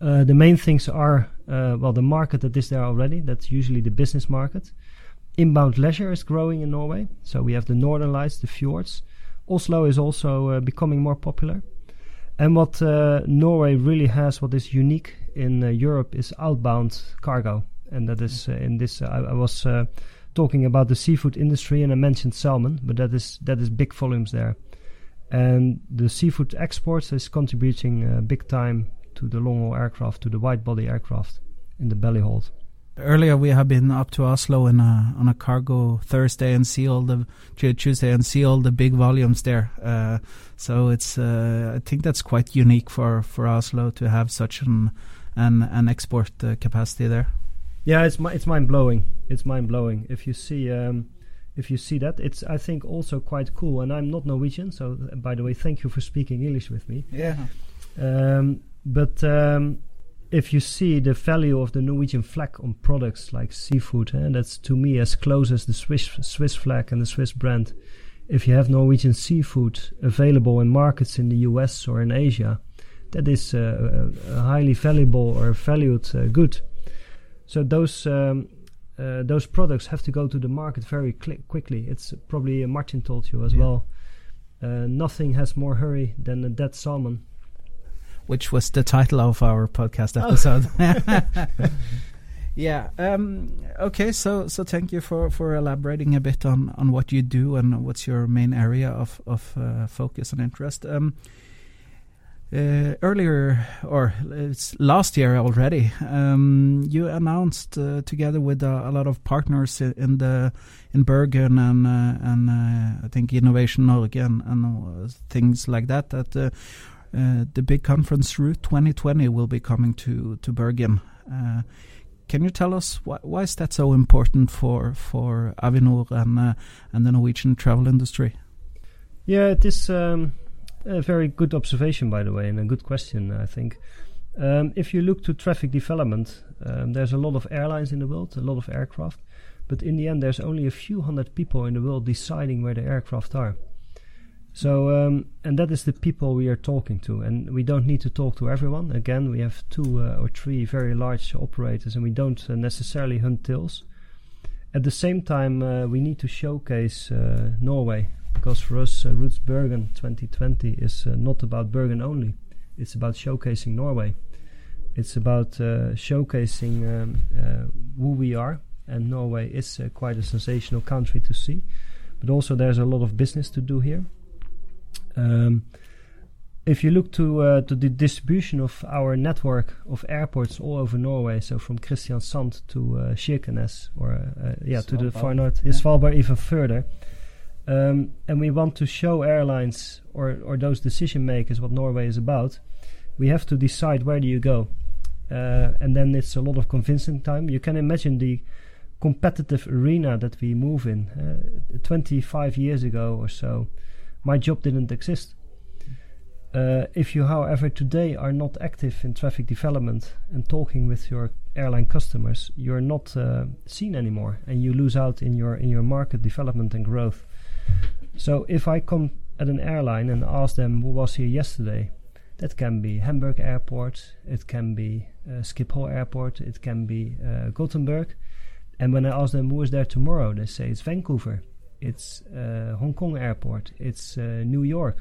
routes. the main things are uh, well, the market that is there already, that's usually the business market. Inbound leisure is growing in Norway. So we have the northern lights, the fjords. Oslo is also uh, becoming more popular. And what uh, Norway really has, what is unique in uh, Europe, is outbound cargo. And that is uh, in this. I, I was uh, talking about the seafood industry, and I mentioned salmon, but that is that is big volumes there. And the seafood exports is contributing big time to the long haul aircraft, to the wide body aircraft in the belly hold. Earlier, we have been up to Oslo in a, on a cargo Thursday and see all the Tuesday and see all the big volumes there. Uh, so it's uh, I think that's quite unique for, for Oslo to have such an an, an export uh, capacity there. Yeah, it's it's mind blowing. It's mind blowing if you see um, if you see that. It's I think also quite cool. And I'm not Norwegian, so by the way, thank you for speaking English with me. Yeah. Um, but um, if you see the value of the Norwegian flag on products like seafood, and eh, that's to me as close as the Swiss Swiss flag and the Swiss brand. If you have Norwegian seafood available in markets in the US or in Asia, that is uh, a highly valuable or valued uh, good. So those um, uh, those products have to go to the market very quickly. It's probably uh, Martin told you as yeah. well. Uh, nothing has more hurry than a dead salmon which was the title of our podcast oh. episode. yeah. Um, okay. So so thank you for for elaborating a bit on on what you do and what's your main area of of uh, focus and interest. Um, uh, earlier, or it's last year already, um, you announced uh, together with uh, a lot of partners in the in Bergen and uh, and uh, I think Innovation Norge and, and things like that that uh, the big conference Route 2020 will be coming to to Bergen. Uh, can you tell us why, why is that so important for for Avinor and uh, and the Norwegian travel industry? Yeah, it is um, a very good observation, by the way, and a good question. I think Um, if you look to traffic development, um, there's a lot of airlines in the world, a lot of aircraft, but in the end, there's only a few hundred people in the world deciding where the aircraft are. So, um, and that is the people we are talking to, and we don't need to talk to everyone. Again, we have two uh, or three very large operators, and we don't uh, necessarily hunt tails. At the same time, uh, we need to showcase uh, Norway because for us, uh, Routes Bergen 2020 is uh, not about Bergen only. It's about showcasing Norway. It's about showcasing um, who we are, and Norway is quite a sensational country to see. But also, there's a lot of business to do here. Um, if you look to uh, to the distribution of our network of airports all over Norway, so from Kristiansand to uh, Kirkenes, or uh, yeah, to the far north, Yeah. Svalbard even further. Um, and we want to show airlines or or those decision makers what Norway is about. We have to decide where do you go, uh, and then it's a lot of convincing time. You can imagine the competitive arena that we move in. Uh, 25 years ago or so, my job didn't exist. Uh, if you, however, today are not active in traffic development and talking with your airline customers, you're not uh, seen anymore, and you lose out in your in your market development and growth. So, if I come at an airline and ask them who was here yesterday, that can be Hamburg Airport, it can be uh, Schiphol Airport, it can be uh, Gothenburg, and when I ask them who is there tomorrow, they say it's Vancouver, it's uh, Hong Kong Airport, it's uh, New York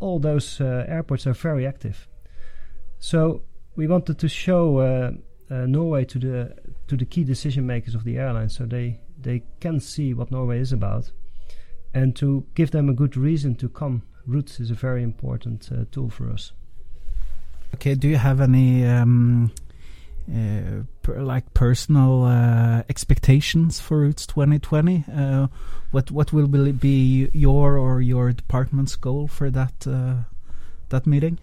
all those uh, airports are very active. So we wanted to show Norway to the to the key decision makers of the airline, so they they can see what Norway is about, and to give them a good reason to come. Routes is a very important tool for us. Okay, do you have any um, uh, per, like personal uh, expectations for Routes 2020? Uh, what what will be- be your or your department's goal for that uh, that meeting?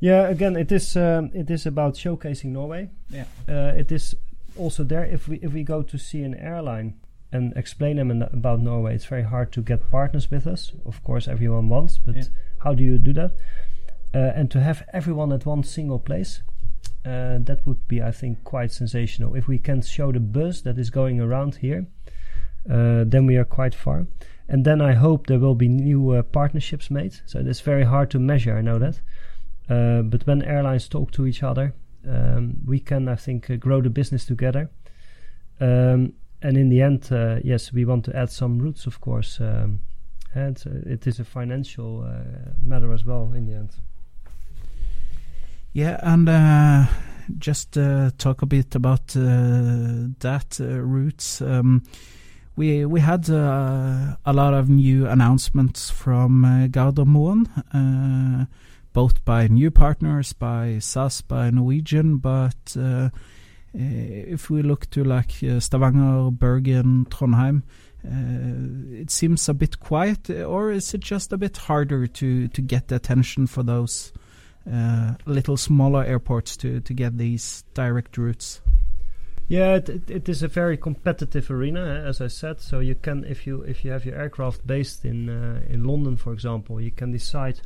Yeah, again, it is um, it is about showcasing Norway. Yeah. Uh, it is also there if we if we go to see an airline and explain them about Norway, it's very hard to get partners with us. Of course, everyone wants, but Yeah. how do you do that? Uh, and to have everyone at one single place, uh, that would be, I think, quite sensational. If we can show the buzz that is going around here, uh, then we are quite far. And then I hope there will be new uh, partnerships made. So it's very hard to measure. I know that. Uh, but when airlines talk to each other, um, we can, I think, uh, grow the business together. Um, and in the end, uh, yes, we want to add some routes, of course. Um, and it is a financial matter as well in the end. Yeah, and uh, just uh, talk a bit about uh, that uh, routes. Um, we we had uh, a lot of new announcements from uh, Gardermoen, uh, both by new partners, by SAS, by Norwegian. But uh, if we look to like Stavanger, Bergen, Trondheim, uh, it seems a bit quiet. Or is it just a bit harder to to get the attention for those? Uh, little smaller airports to, to get these direct routes. Yeah, it, it, it is a very competitive arena, eh, as I said. So you can, if you if you have your aircraft based in uh, in London, for example, you can decide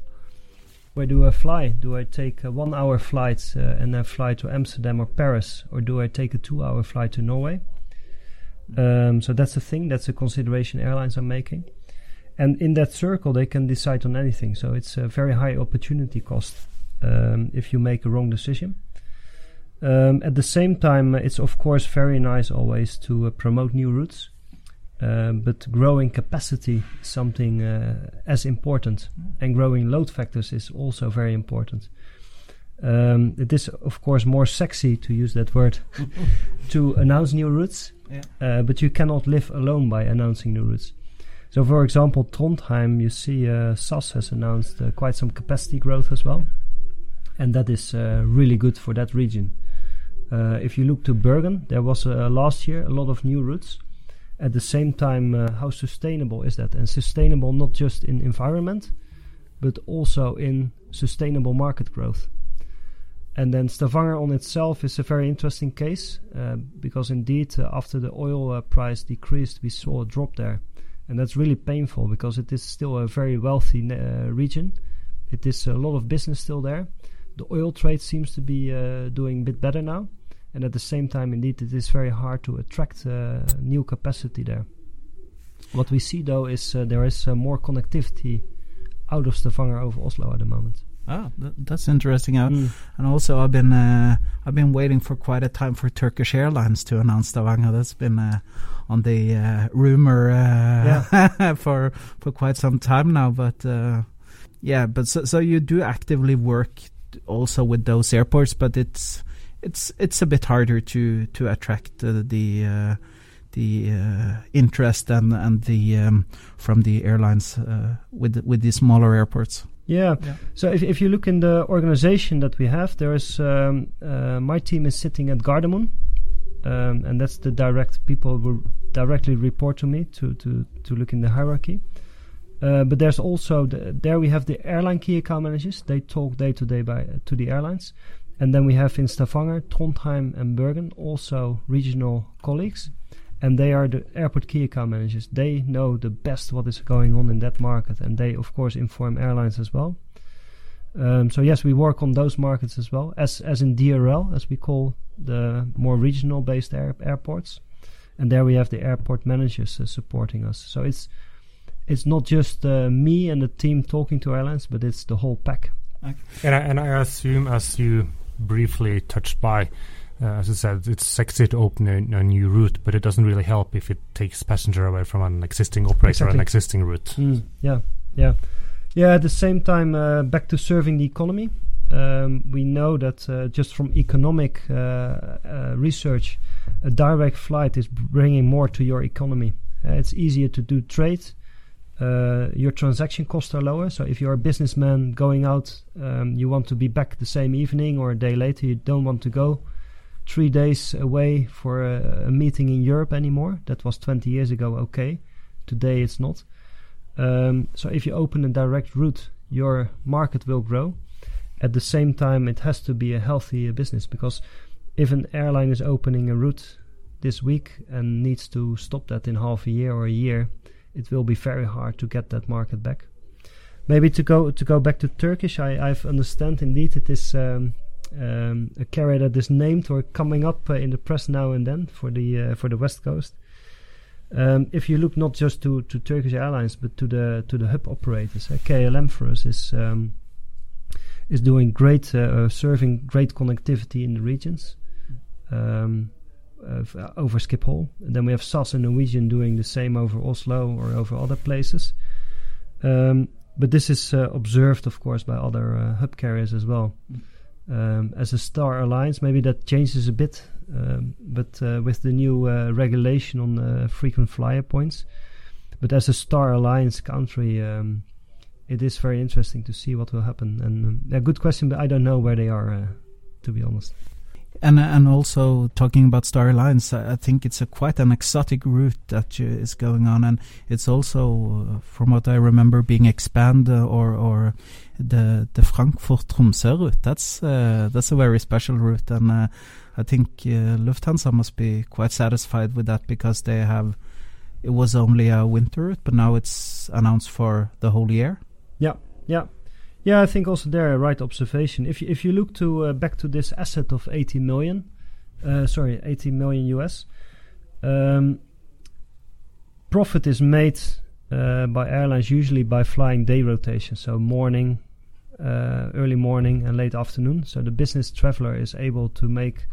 where do I fly? Do I take a one-hour flight uh, and then fly to Amsterdam or Paris, or do I take a two-hour flight to Norway? Um, so that's a thing. That's a consideration airlines are making, and in that circle, they can decide on anything. So it's a very high opportunity cost um, if you make a wrong decision. Um, at the same time, uh, it's of course very nice always to uh, promote new routes, um, but growing capacity is something uh, as important, and growing load factors is also very important. Um, it is of course more sexy to use that word to announce new routes, Yeah. uh, but you cannot live alone by announcing new routes. So, for example, Trondheim, you see, uh, SAS has announced uh, quite some capacity growth as well, and that is uh, really good for that region. Uh, if you look to Bergen, there was uh, last year a lot of new routes. At the same time, how sustainable is that? And sustainable not just in environment, but also in sustainable market growth. And then Stavanger on itself is a very interesting case uh, because indeed, uh, after the oil uh, price decreased, we saw a drop there. And that's really painful because it is still a very wealthy region. It is a lot of business still there, the oil trade seems to be uh, doing a bit better now, and at the same time, indeed, it is very hard to attract uh, new capacity there. What we see though is uh, there is uh, more connectivity out of Stavanger over Oslo at the moment. Ah, th- that's interesting. Uh, Mm. And also, I've been uh, I've been waiting for quite a time for Turkish Airlines to announce Stavanger. That's been uh, on the uh, rumor uh, for for quite some time now. But uh, yeah, but so, so you do actively work also with those airports, but it's it's it's a bit harder to to attract uh, the. Uh, the uh, interest and and the um, from the airlines uh, with with the smaller airports. Yeah. Yeah. So if if you look in the organization that we have, there is um, uh, my team is sitting at Gardermoen, um, and that's the direct people who directly report to me to to to look in the hierarchy. Uh, but there's also the, there we have the airline key account managers. They talk day to day by to the airlines, and then we have in Stavanger, Trondheim, and Bergen also regional colleagues, and they are the airport key account managers. They know the best what is going on in that market, and they of course inform airlines as well. Um, so yes, we work on those markets as well, as as in DRL, as we call the more regional based air, airports, and there we have the airport managers uh, supporting us. So it's it's not just uh, me and the team talking to airlines, but it's the whole pack. And I, and I assume, as you briefly touched by, uh, as I said, it's sexy to open a, a new route, but it doesn't really help if it takes passenger away from an existing operator, Exactly. an existing route. Mm, yeah, yeah, yeah. At the same time, uh, back to serving the economy. Um, we know that uh, just from economic uh, uh, research, a direct flight is bringing more to your economy. Uh, it's easier to do trade. Uh, your transaction costs are lower. So if you're a businessman going out, um, you want to be back the same evening or a day later. You don't want to go three days away for a, a meeting in Europe anymore. That was 20 years ago. Okay, today it's not. Um, so if you open a direct route, your market will grow. At the same time, it has to be a healthy uh, business because if an airline is opening a route this week and needs to stop that in half a year or a year, it will be very hard to get that market back. Maybe to go to go back to Turkish, I I've understand indeed it is um, um, a carrier that is named or coming up uh, in the press now and then for the uh, for the west coast. Um, if you look not just to, to Turkish Airlines but to the to the hub operators, uh, KLM for us is um, is doing great, uh, uh, serving great connectivity in the regions um, uh, over Schiphol. And then we have SAS and Norwegian doing the same over Oslo or over other places. Um, but this is uh, observed, of course, by other uh, hub carriers as well. Um, as a Star Alliance, maybe that changes a bit, um, but uh, with the new uh, regulation on uh, frequent flyer points. But as a Star Alliance country, um, it is very interesting to see what will happen. And um, a good question, but I don't know where they are, to be honest. And and also talking about Star Alliance, I I think it's a quite an exotic route that uh, is going on, and it's also, uh, from what I remember, being expanded or or the the Frankfurt Tromsø route. That's uh, that's a very special route, and uh, I think uh, Lufthansa must be quite satisfied with that because they have. It was only a winter route, but now it's announced for the whole year. Yeah, yeah. I think also there a right observation. If you, if you look to uh, back to this asset of 80 million, uh, sorry, 80 million US, um, profit is made uh, by airlines usually by flying day rotation, so morning, uh, early morning, and late afternoon. So the business traveler is able to make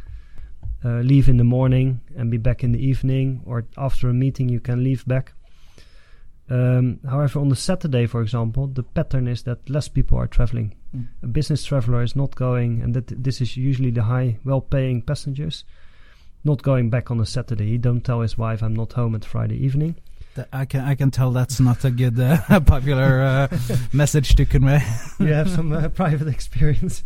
uh, leave in the morning and be back in the evening, or after a meeting you can leave back. Um, however, on the Saturday, for example, the pattern is that less people are traveling. Mm. A business traveler is not going, and that this is usually the high, well-paying passengers, not going back on a Saturday. He don't tell his wife, "I'm not home at Friday evening." Th- I can I can tell that's not a good uh, popular uh, message to convey. you have some uh, private experience.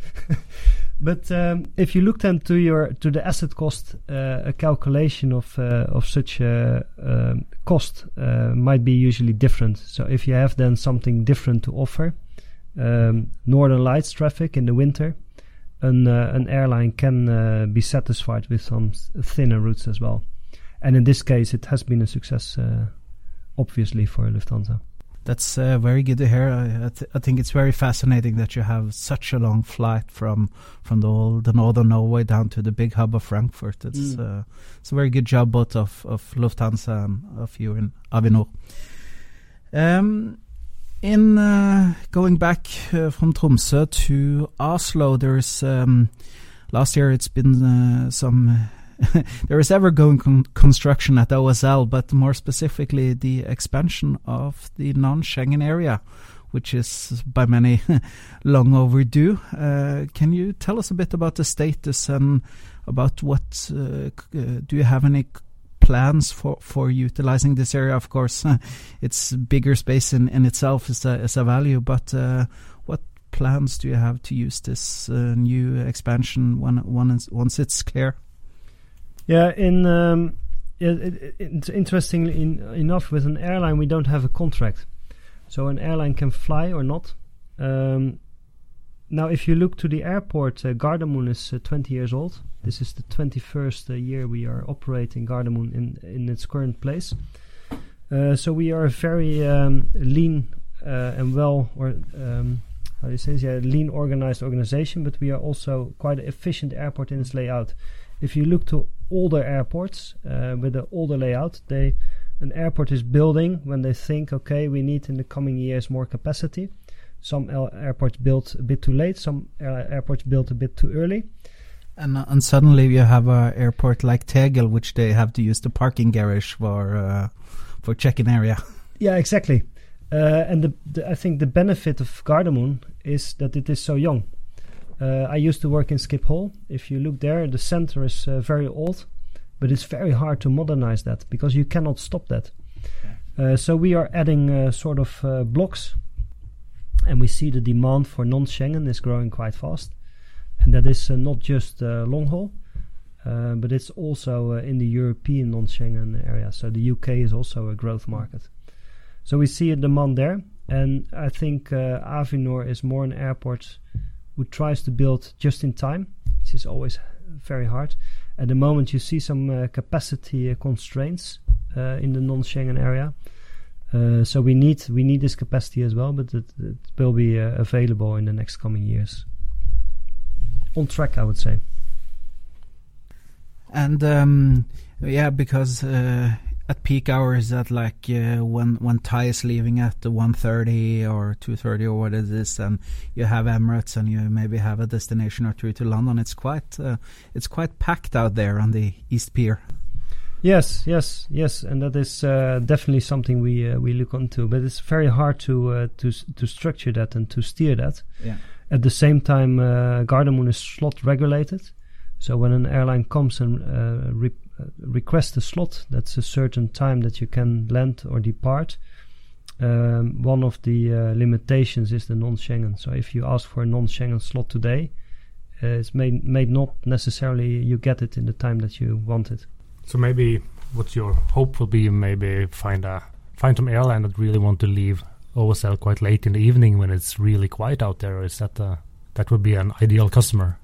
But um, if you look then to your to the asset cost, uh, a calculation of uh, of such a um, cost uh, might be usually different. So if you have then something different to offer, um, Northern Lights traffic in the winter, an uh, an airline can uh, be satisfied with some thinner routes as well. And in this case, it has been a success, obviously for Lufthansa. That's uh, very good to hear. I, I, th- I, think it's very fascinating that you have such a long flight from from the, all, the northern Norway down to the big hub of Frankfurt. It's mm. uh, it's a very good job both of, of Lufthansa and of you in Avinor. Um, in uh, going back uh, from Tromsø to Oslo, there's um, last year it's been uh, some there is ever going con construction at OSL, but more specifically the expansion of the non-Schengen area, which is by many long overdue. Uh, can you tell us a bit about the status and about what uh, uh do you have any plans for, for utilizing this area? Of course, it's bigger space in, in itself is a, is a value, but uh, what plans do you have to use this uh, new expansion when, when once it's clear? Yeah, in um, it, it's interestingly in, enough with an airline we don't have a contract, so an airline can fly or not. Um, now, if you look to the airport, uh, Gardermoen is uh, 20 years old. This is the 21st uh, year we are operating Gardermoen in in its current place. Uh, so we are a very um, lean uh, and well, or um, how do you say, yeah, lean organized organization. But we are also quite an efficient airport in its layout. If you look to older airports uh, with the older layout, they an airport is building when they think, okay, we need in the coming years more capacity. Some airports built a bit too late, some airports built a bit too early. And, uh, and suddenly you have an airport like Tegel, which they have to use the parking garage for uh, for check-in area. Yeah, exactly. Uh, and the, the, I think the benefit of Gardermoen is that it is so young. Uh, I used to work in Schiphol. If you look there, the center is uh, very old, but it's very hard to modernize that because you cannot stop that. Uh, so we are adding uh, sort of uh, blocks, and we see the demand for non-Schengen is growing quite fast, and that is uh, not just long haul, but it's also in the European non-Schengen area. So the UK is also a growth market. So we see a demand there, and I think Avinor is more an airport who tries to build just in time, which is always very hard. At the moment, you see some uh, capacity uh, constraints uh, in the non-Schengen area. So we need we need this capacity as well, but it, it will be available in the next coming years. On track, I would say. And um, yeah, because at peak hours at like uh, when when Thai is leaving at 1.30 or 2.30 or what it is and you have Emirates and you maybe have a destination or two to London it's quite uh, it's quite packed out there on the East Pier yes yes yes and that is uh, definitely something we uh, we look into but it's very hard to uh, to to structure that and to steer that yeah. at the same time uh, Gardermoen is slot regulated so when an airline comes and re request a slot. That's a certain time that you can land or depart. Um, one of the uh, limitations is the non-Schengen. So if you ask for a non-Schengen slot today, uh, it's may may not necessarily you get it in the time that you want it. So maybe what your hope will be maybe find a find some airline that really want to leave OSL quite late in the evening when it's really quiet out there. Is that uh, that would be an ideal customer?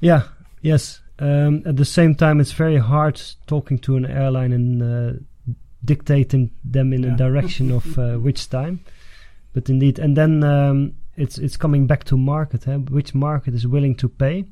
Yeah. Yes. Um, at the same time, it's very hard talking to an airline and uh, dictating them in yeah. a direction of uh, which time. But indeed, and then um, it's it's coming back to market. Eh? Which market is willing to pay?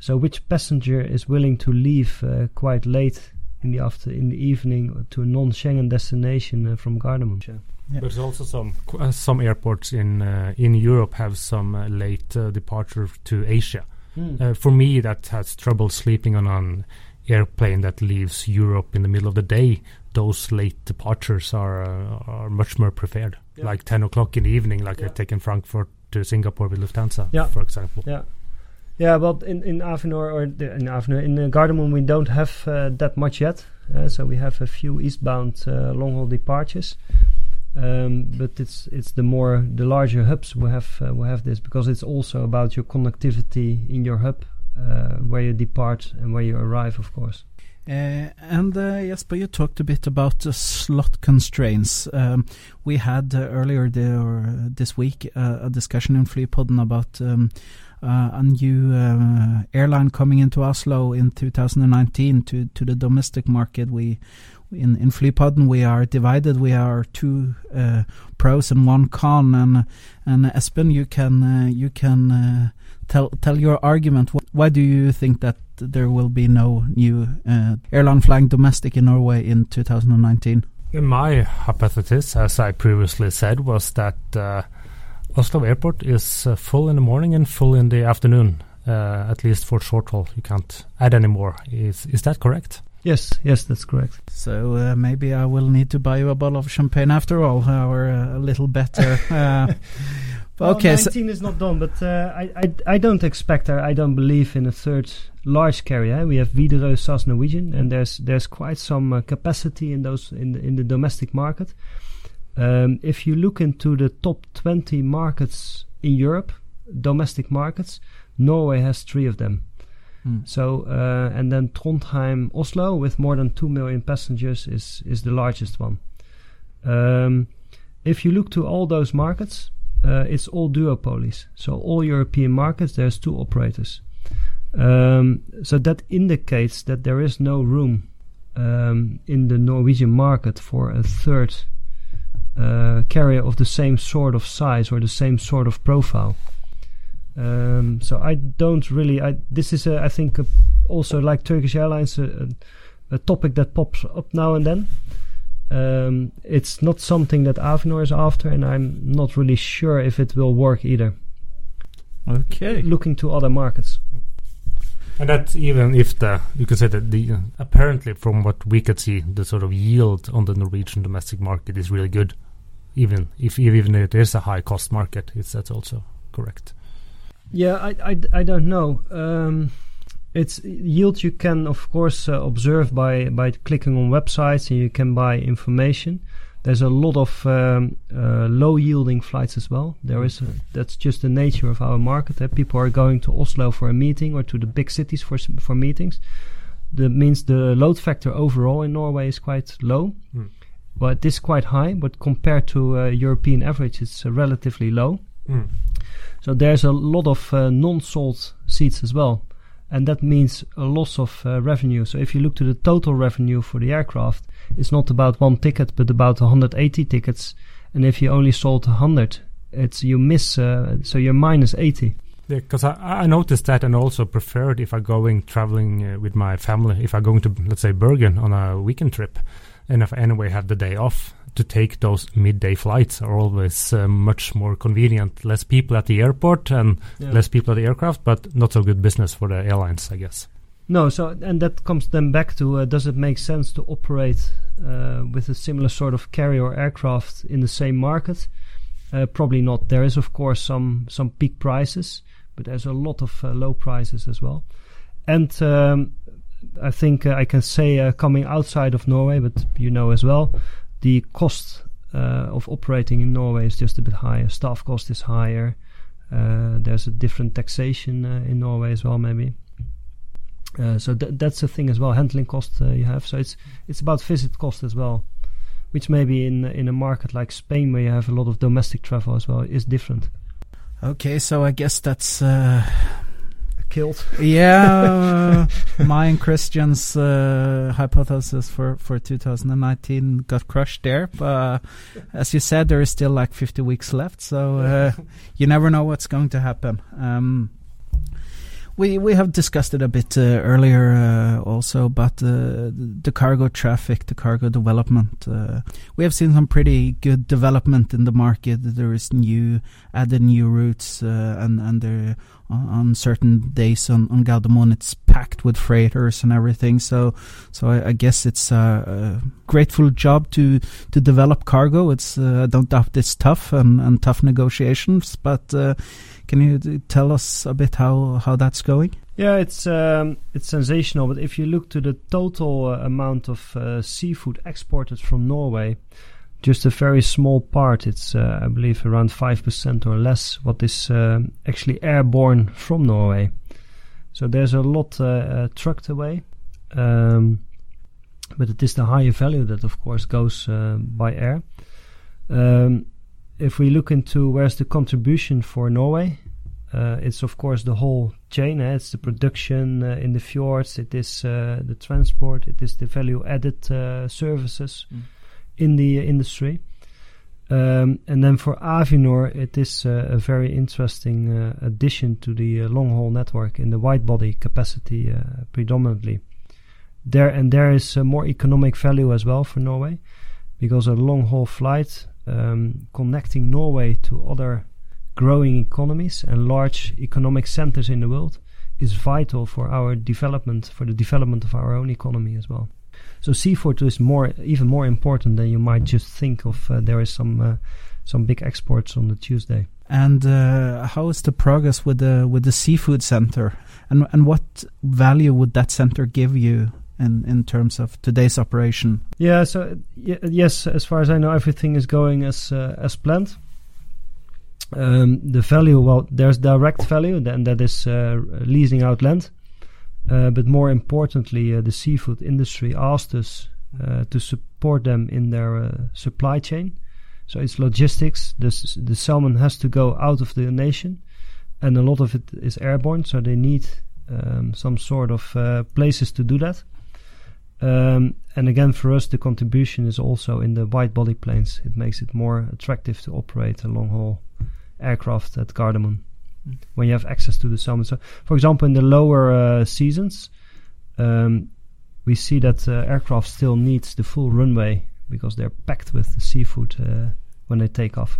So which passenger is willing to leave uh, quite late in the after in the evening to a non-Schengen destination uh, from Gardermoen? Yeah. But there's also some uh, some airports in uh, in Europe have some late departure to Asia. Mm. Uh, for me, that has trouble sleeping on an airplane that leaves Europe in the middle of the day. Those late departures are uh, are much more preferred. Yeah. Like ten o'clock in the evening, like yeah. I take in Frankfurt to Singapore with Lufthansa, yeah. for example. Yeah. Yeah, but in in Avinor or the, in Avinor in uh, Gardermoen we don't have uh, that much yet. Uh, so we have a few eastbound uh, long haul departures. Um, but it's it's the more the larger hubs will have uh, will have this because it's also about your connectivity in your hub uh, where you depart and where you arrive, of course. Uh, and uh, Jesper, you talked a bit about uh, slot constraints. Um, we had uh, earlier the, this week uh, a discussion in Flypodden about um, uh, a new airline coming into Oslo in 2019 to to the domestic market. We in in Flypodden we are divided. We are two uh, pros and one con. And and Espen, you can uh, you can uh, tell tell your argument. Why do you think that there will be no new uh, airline flying domestic in Norway in 2019? My hypothesis, as I previously said, was that uh, Oslo Airport is uh, full in the morning and full in the afternoon, at least for short haul. You can't add any more. Is is that correct? Yes, yes, that's correct. So uh, maybe I will need to buy you a bottle of champagne after all, or uh, a little better. Uh, well, okay, 19 so is not done, but uh, I, I I don't expect I don't believe in a third large carrier. We have Widerøe, SAS, Norwegian, and there's there's quite some uh, capacity in those in the, in the domestic market. Um, if you look into the top 20 markets in Europe, domestic markets, Norway has three of them. Hmm. So uh, and then Trondheim, Oslo, with more than two million passengers, is is the largest one. Um, if you look to all those markets, uh, it's all duopolies. So all European markets, there's two operators. Um, so that indicates that there is no room um, in the Norwegian market for a third uh, carrier of the same sort of size or the same sort of profile. Um, so I don't really. I, this is, a, I think, a, also like Turkish Airlines, a, a, topic that pops up now and then. Um, it's not something that Avinor is after, and I'm not really sure if it will work either. Okay. Looking to other markets. And that's even if the you can say that the uh, apparently from what we could see, the sort of yield on the Norwegian domestic market is really good, even if even if it is a high cost market. Is that also correct? Yeah, I, I, I don't know. Um, it's yield you can of course uh, observe by by clicking on websites and you can buy information. There's a lot of um, uh, low yielding flights as well. There is a, that's just the nature of our market. Eh? People are going to Oslo for a meeting or to the big cities for for meetings. That means the load factor overall in Norway is quite low, Mm. but it is quite high. But compared to uh, European average, it's uh, relatively low. Mm. So there's a lot of uh, non-sold seats as well, and that means a loss of uh, revenue. So if you look to the total revenue for the aircraft, it's not about one ticket, but about 180 tickets. And if you only sold 100, it's you miss. Uh, so you're minus 80. Yeah, because I, I noticed that and also preferred if I'm going traveling uh, with my family, if I'm going to, let's say, Bergen on a weekend trip, and if I anyway have the day off, to take those midday flights are always uh, much more convenient. Less people at the airport and Yeah. less people at the aircraft, but not so good business for the airlines, I guess. No, so and that comes then back to uh, does it make sense to operate uh, with a similar sort of carrier aircraft in the same market? Uh, probably not. There is of course some some peak prices, but there's a lot of uh, low prices as well. And um, I think uh, I can say uh, coming outside of Norway, but you know as well, the cost uh, of operating in Norway is just a bit higher. Staff cost is higher. Uh, there's a different taxation uh, in Norway as well, maybe. Uh, so th- that's a thing as well. Handling cost uh, you have. So it's it's about visit cost as well, which maybe in in a market like Spain where you have a lot of domestic travel as well is different. Okay, so I guess that's uh, Killed. yeah. uh, my and Christian's uh, hypothesis for for 2019 got crushed there. But uh, as you said, there is still like 50 weeks left, so uh, you never know what's going to happen. Um, we we have discussed it a bit uh, earlier uh, also about uh, the cargo traffic, the cargo development. Uh, we have seen some pretty good development in the market. There is new added new routes, uh, and and there on, on certain days on on Gardermoen it's packed with freighters and everything. So so I, I guess it's a, a grateful job to to develop cargo. It's uh, I don't doubt it's tough and, and tough negotiations, but. Can you tell us a bit how, how that's going? Yeah, it's um, it's sensational. But if you look to the total uh, amount of uh, seafood exported from Norway, just a very small part. It's uh, I believe around five percent or less. What is um actually airborne from Norway? So there's a lot uh, uh, trucked away. Um, but it is the higher value that, of course, goes uh, by air. Um, if we look into where's the contribution for Norway, Uh, it's of course the whole chain. eh, It's the production uh, in the fjords. It is uh, the transport. It is the value-added uh, services Mm. in the uh, industry. Um, and then for Avinor, it is uh, a very interesting uh, addition to the long-haul network in the wide-body capacity uh, predominantly. There and there is uh, more economic value as well for Norway, because a long-haul flight um, connecting Norway to other growing economies and large economic centers in the world is vital for our development, for the development of our own economy as well. So seafood is more, even more important than you might just think of. Uh, there is some uh, some big exports on the Tuesday. And uh, how is the progress with the with the seafood center? And and what value would that center give you in in terms of today's operation? Yeah. So y- yes, as far as I know, everything is going as uh, as planned. Um, the value, well, there's direct value, then that is uh, leasing out land. Uh, but more importantly, uh, the seafood industry asked us uh, to support them in their uh, supply chain. So it's logistics. The, the salmon has to go out of the nation, and a lot of it is airborne. So they need um, some sort of uh, places to do that. Um, and again, for us, the contribution is also in the wide body planes. It makes it more attractive to operate a long haul aircraft at Gardermoen Mm. when you have access to the salmon. So, for example, in the lower uh, seasons, um, we see that uh, aircraft still needs the full runway because they're packed with the seafood uh, when they take off.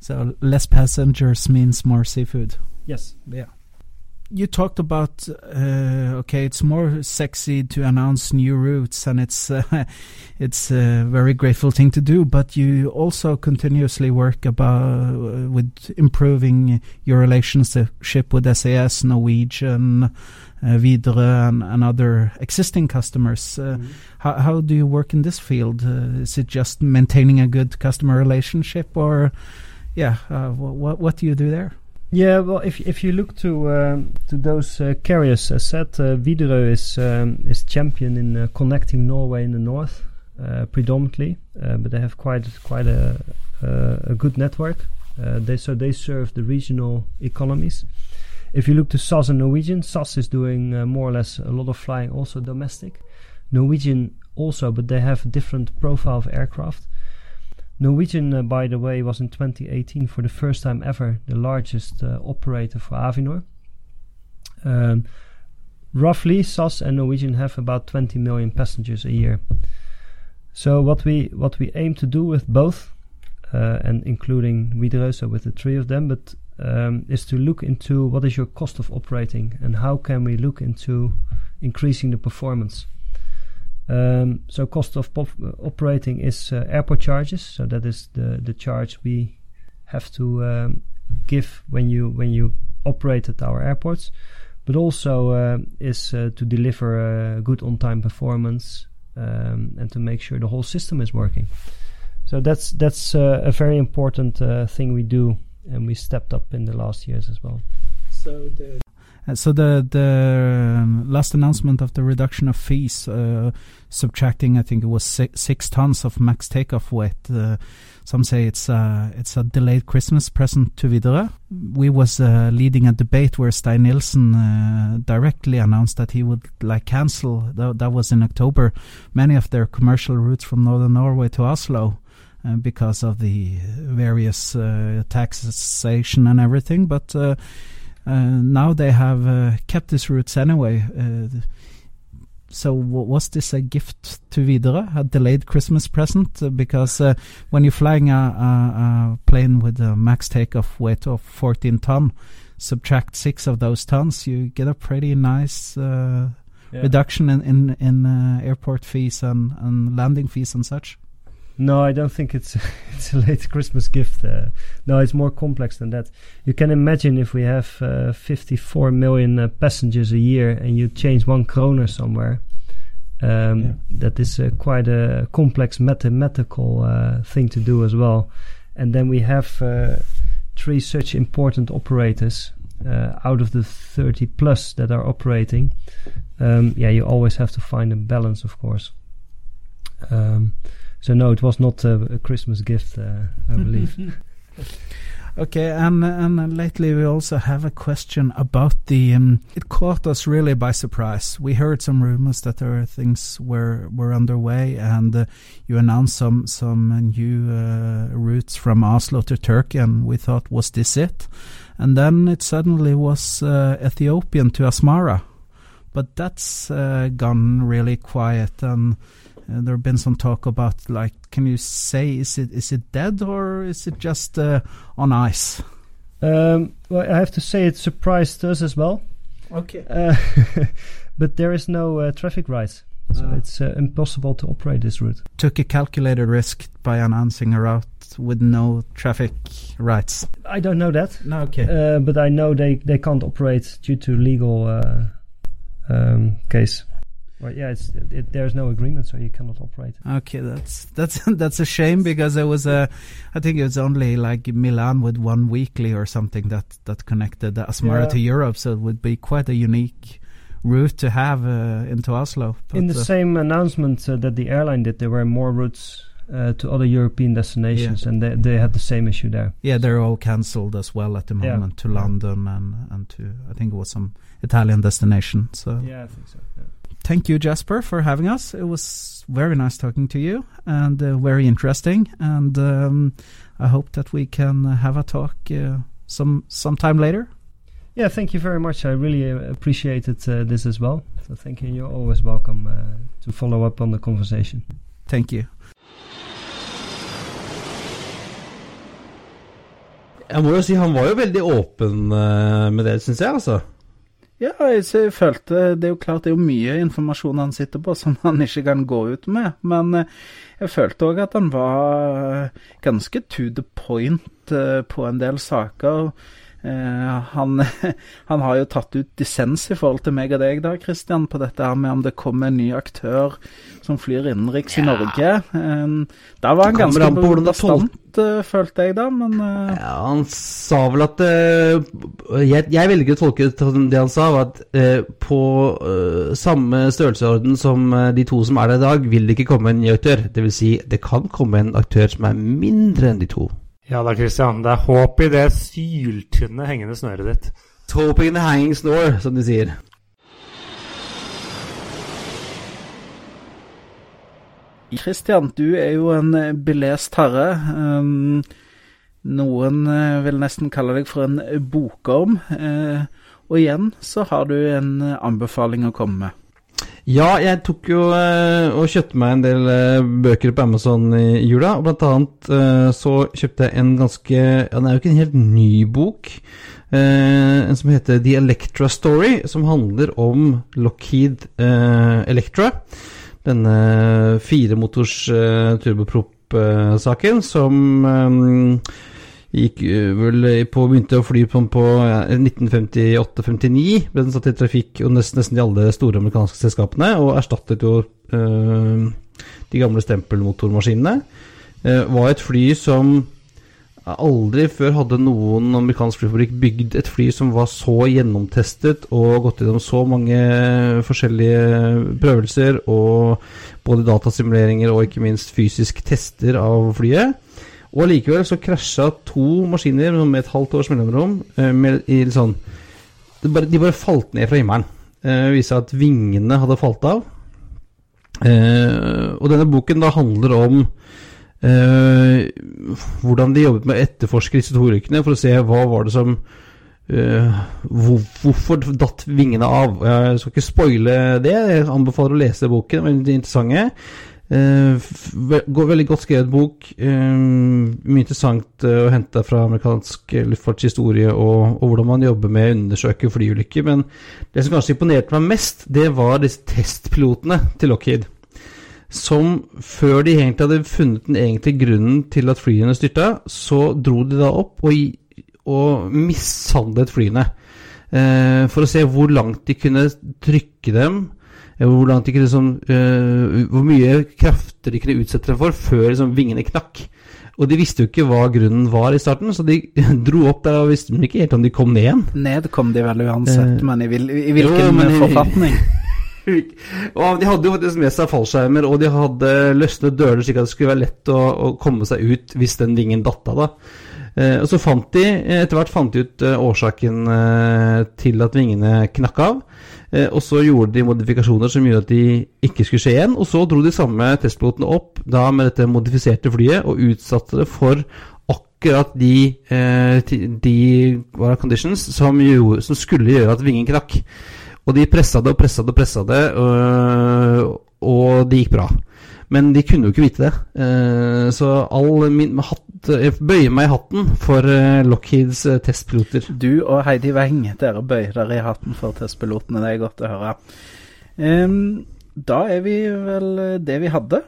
So less passengers means more seafood. Yes. Yeah. You talked about uh, okay, it's more sexy to announce new routes, and it's uh, it's a very grateful thing to do. But you also continuously work about uh, with improving your relationship with SAS, Norwegian, uh, and, and other existing customers. Uh, how, how do you work in this field? Uh, is it just maintaining a good customer relationship, or yeah, uh, what what do you do there? Yeah, well, if if you look to um, to those uh, carriers, as said, uh, Widerøe is um, is champion in uh, connecting Norway in the north, uh, predominantly, uh, but they have quite quite a uh, a good network. Uh, they so they serve the regional economies. If you look to SAS and Norwegian, SAS is doing uh, more or less a lot of flying, also domestic. Norwegian also, but they have a different profile of aircraft. Norwegian, uh, by the way, was in 2018 for the first time ever the largest uh, operator for Avinor. Um, roughly, SAS and Norwegian have about 20 million passengers a year. So what we what we aim to do with both, uh, and including Widerøe, so with the three of them, but um, is to look into what is your cost of operating and how can we look into increasing the performance. Um, so cost of uh, operating is uh, airport charges. So that is the the charge we have to um, give when you when you operate at our airports, but also uh, is uh, to deliver a good on-time performance um, and to make sure the whole system is working. So that's that's uh, a very important uh, thing we do, and we stepped up in the last years as well. So the uh, so the the um, last announcement of the reduction of fees, uh, subtracting, I think it was six, six tons of max takeoff weight. Uh, some say it's a it's a delayed Christmas present to Widerøe. We was uh, leading a debate where Stein Nilsen uh, directly announced that he would like cancel. That, that was in October. Many of their commercial routes from northern Norway to Oslo. Uh, because of the various uh, taxation and everything, but uh, now they have uh, kept these routes anyway. Uh, so w- was this a gift to Widerøe, a delayed Christmas present? Uh, because uh, when you're flying a, a, a plane with a max takeoff weight of 14 ton, subtract six of those tons, you get a pretty nice uh, reduction in in, in uh, airport fees and, and landing fees and such. No, I don't think it's it's a late Christmas gift. Uh, no, it's more complex than that. You can imagine if we have uh, 54 million uh, passengers a year and you change one kroner somewhere, um, Yeah. that is uh, quite a complex mathematical uh, thing to do as well. And then we have uh, three such important operators uh, out of the 30 plus that are operating. Um, yeah, you always have to find a balance, of course. Um, so no, it was not a, a Christmas gift, uh, I believe. Okay, and and lately we also have a question about the. Um, it caught us really by surprise. We heard some rumors that there are things were were underway, and uh, you announced some some new uh, routes from Oslo to Turkey, and we thought, was this it? And then it suddenly was uh, Ethiopian to Asmara, but that's uh, gone really quiet and. Uh, there have been some talk about like, can you say is it is it dead or is it just uh, on ice? Um, well, I have to say it surprised us as well. Okay. Uh, but there is no uh, traffic rights, so Ah. it's uh, impossible to operate this route. Took a calculated risk by announcing a route with no traffic rights. I don't know that, No, okay. uh, but I know they, they can't operate due to legal uh, um, case. Well, yeah, it's it, there's no agreement, so you cannot operate. Okay, that's that's that's a shame because there was a, I think it was only like Milan with one weekly or something that that connected Asmara Yeah. to Europe, so it would be quite a unique route to have uh, into Oslo. In the uh, same announcement uh, that the airline did, there were more routes uh, to other European destinations, and they, they had the same issue there. yeah, they're all cancelled as well at the Yeah. moment to Yeah. London and and to I think it was some Italian destination. So Yeah, I think so. Yeah. Thank you, Jasper, for having us. It was very nice talking to you and uh, very interesting. And um, I hope that we can uh, have a talk uh, some sometime later. Yeah, thank you very much. I really uh, appreciated uh, this as well. So thank you. You're always welcome uh, to follow up on the conversation. Thank you. Jeg må jo si han var jo veldig åpen eh, med det, syns jeg, altså. Ja, jeg, følte Det er jo klart det er jo mye informasjon han sitter på som han ikke kan gå ut med, men eh, jeg følte òg at han var eh, ganske to the point eh, på en del saker. Eh, han, han har jo tatt ut dissens i forhold til meg og deg da, Christian, på dette her med om det kommer en ny aktør som flyr innenriks i Norge. Eh, da var han ganske bastant, eh, følte jeg da, men Ja, han sa vel at jeg, jeg velger å tolke det han sa, var at på samme størrelsesorden som de to som er der i dag, vil det ikke komme en ny aktør. Det vil si, det kan komme en aktør som er mindre enn de to. Ja da, Christian. Det er håp i det syltynne hengende snøret ditt. Top in the hanging snore, som de sier. Christian, du er jo en eh, belest herre. Um, noen eh, vil nesten kalle deg for en bokorm. Eh, og igjen så har du en anbefaling å komme med. Ja, jeg tok jo eh, og kjøpte meg en del eh, bøker på Amazon i jula. Og blant annet eh, så kjøpte jeg en ganske Ja, den er jo ikke en helt ny bok. En som heter The Electra Story, som handler om Lockheed Electra. Denne firemotors turboprop-saken som gikk eh, vel på, begynte å fly på, på ja, 1958-59. Ble den satt i trafikk og nesten, nesten de alle store amerikanske selskapene, og erstattet jo eh, de gamle stempelmotormaskinene. Eh, var et fly som aldri før hadde noen amerikansk flyfabrikk bygd et fly som var så gjennomtestet og gått gjennom så mange forskjellige prøvelser og både datasimuleringer og ikke minst fysisk tester av flyet. Og allikevel så krasja to maskiner med et halvt års mellomrom eh, med, i sånn de bare, De bare falt ned fra himmelen. Det viste at vingene hadde falt av. Eh, og denne boken da handler om eh, hvordan de jobbet med å etterforske disse to ulykkene for å se hva var det som eh, hvor, Hvorfor datt vingene av? Jeg skal ikke spoile det, jeg anbefaler å lese boken, veldig interessante. Eh, f- ve- gå- veldig godt skrevet bok. eh, mye interessant eh, å hente fra amerikansk luftfartshistorie og, og hvordan man jobber med å undersøke flyulykker. Men det som kanskje imponerte meg mest, det var disse testpilotene til Lockheed. Som før de egentlig hadde funnet den egentlige grunnen til at flyene styrta, så dro de da opp og, og mishandlet flyene. For å se hvor langt de kunne trykke dem. Eh, Hvor, kunne, liksom, eh, hvor mye krafter de kunne utsette dem for før liksom, vingene knakk. Og de visste jo ikke hva grunnen var i starten, så de dro opp der og visste ikke helt om de kom ned igjen. Ned kom de vel uansett, Eh, men i, vil, i hvilken jo, forfatning? Og De hadde jo faktisk med seg fallskjermer, og de hadde løsnet dører slik at det skulle være lett å, å komme seg ut hvis den vingen datt av. da. Eh, og så fant de, eh, etter hvert fant de ut eh, årsaken til at vingene knakk av. Og så gjorde de modifikasjoner som gjorde at de ikke skulle skje igjen. Og så dro de samme testpilotene opp da med dette modifiserte flyet og utsatte det for akkurat de, de conditions som, gjorde, som skulle gjøre at vingen knakk. Og de pressa det og pressa det og pressa det, og, og det gikk bra. Men de kunne jo ikke vite det. Eh, så all min hatt, jeg bøyer meg i hatten for eh, Lockheeds eh, testpiloter. Du og Heidi Weng, dere bøyer dere i hatten for testpilotene. Det er godt å høre. Da er vi vel det vi hadde.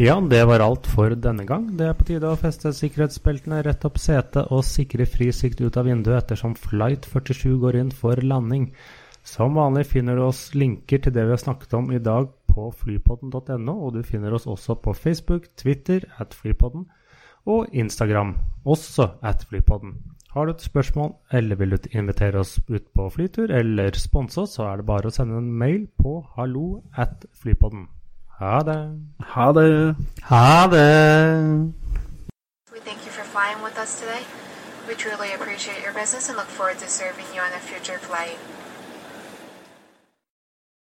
Ja, det var alt for denne gang. Det er på tide å feste sikkerhetsbeltene, rett opp setet og sikre fri sikt ut av vinduet ettersom Flight 47 går inn for landing. Som vanlig finner du oss linker til det vi har snakket om i dag på flypodden.no, og du finner oss også på Facebook, Twitter at flypodden og Instagram, også at flypodden. Har du et spørsmål, eller vil du invitere oss ut på flytur, eller sponse oss, så er det bare å sende en mail på hallo at flypodden. Ha det! Ha det. Ha det! We thank you for flying with us today. We truly appreciate your business and look forward to serving you on a future flight.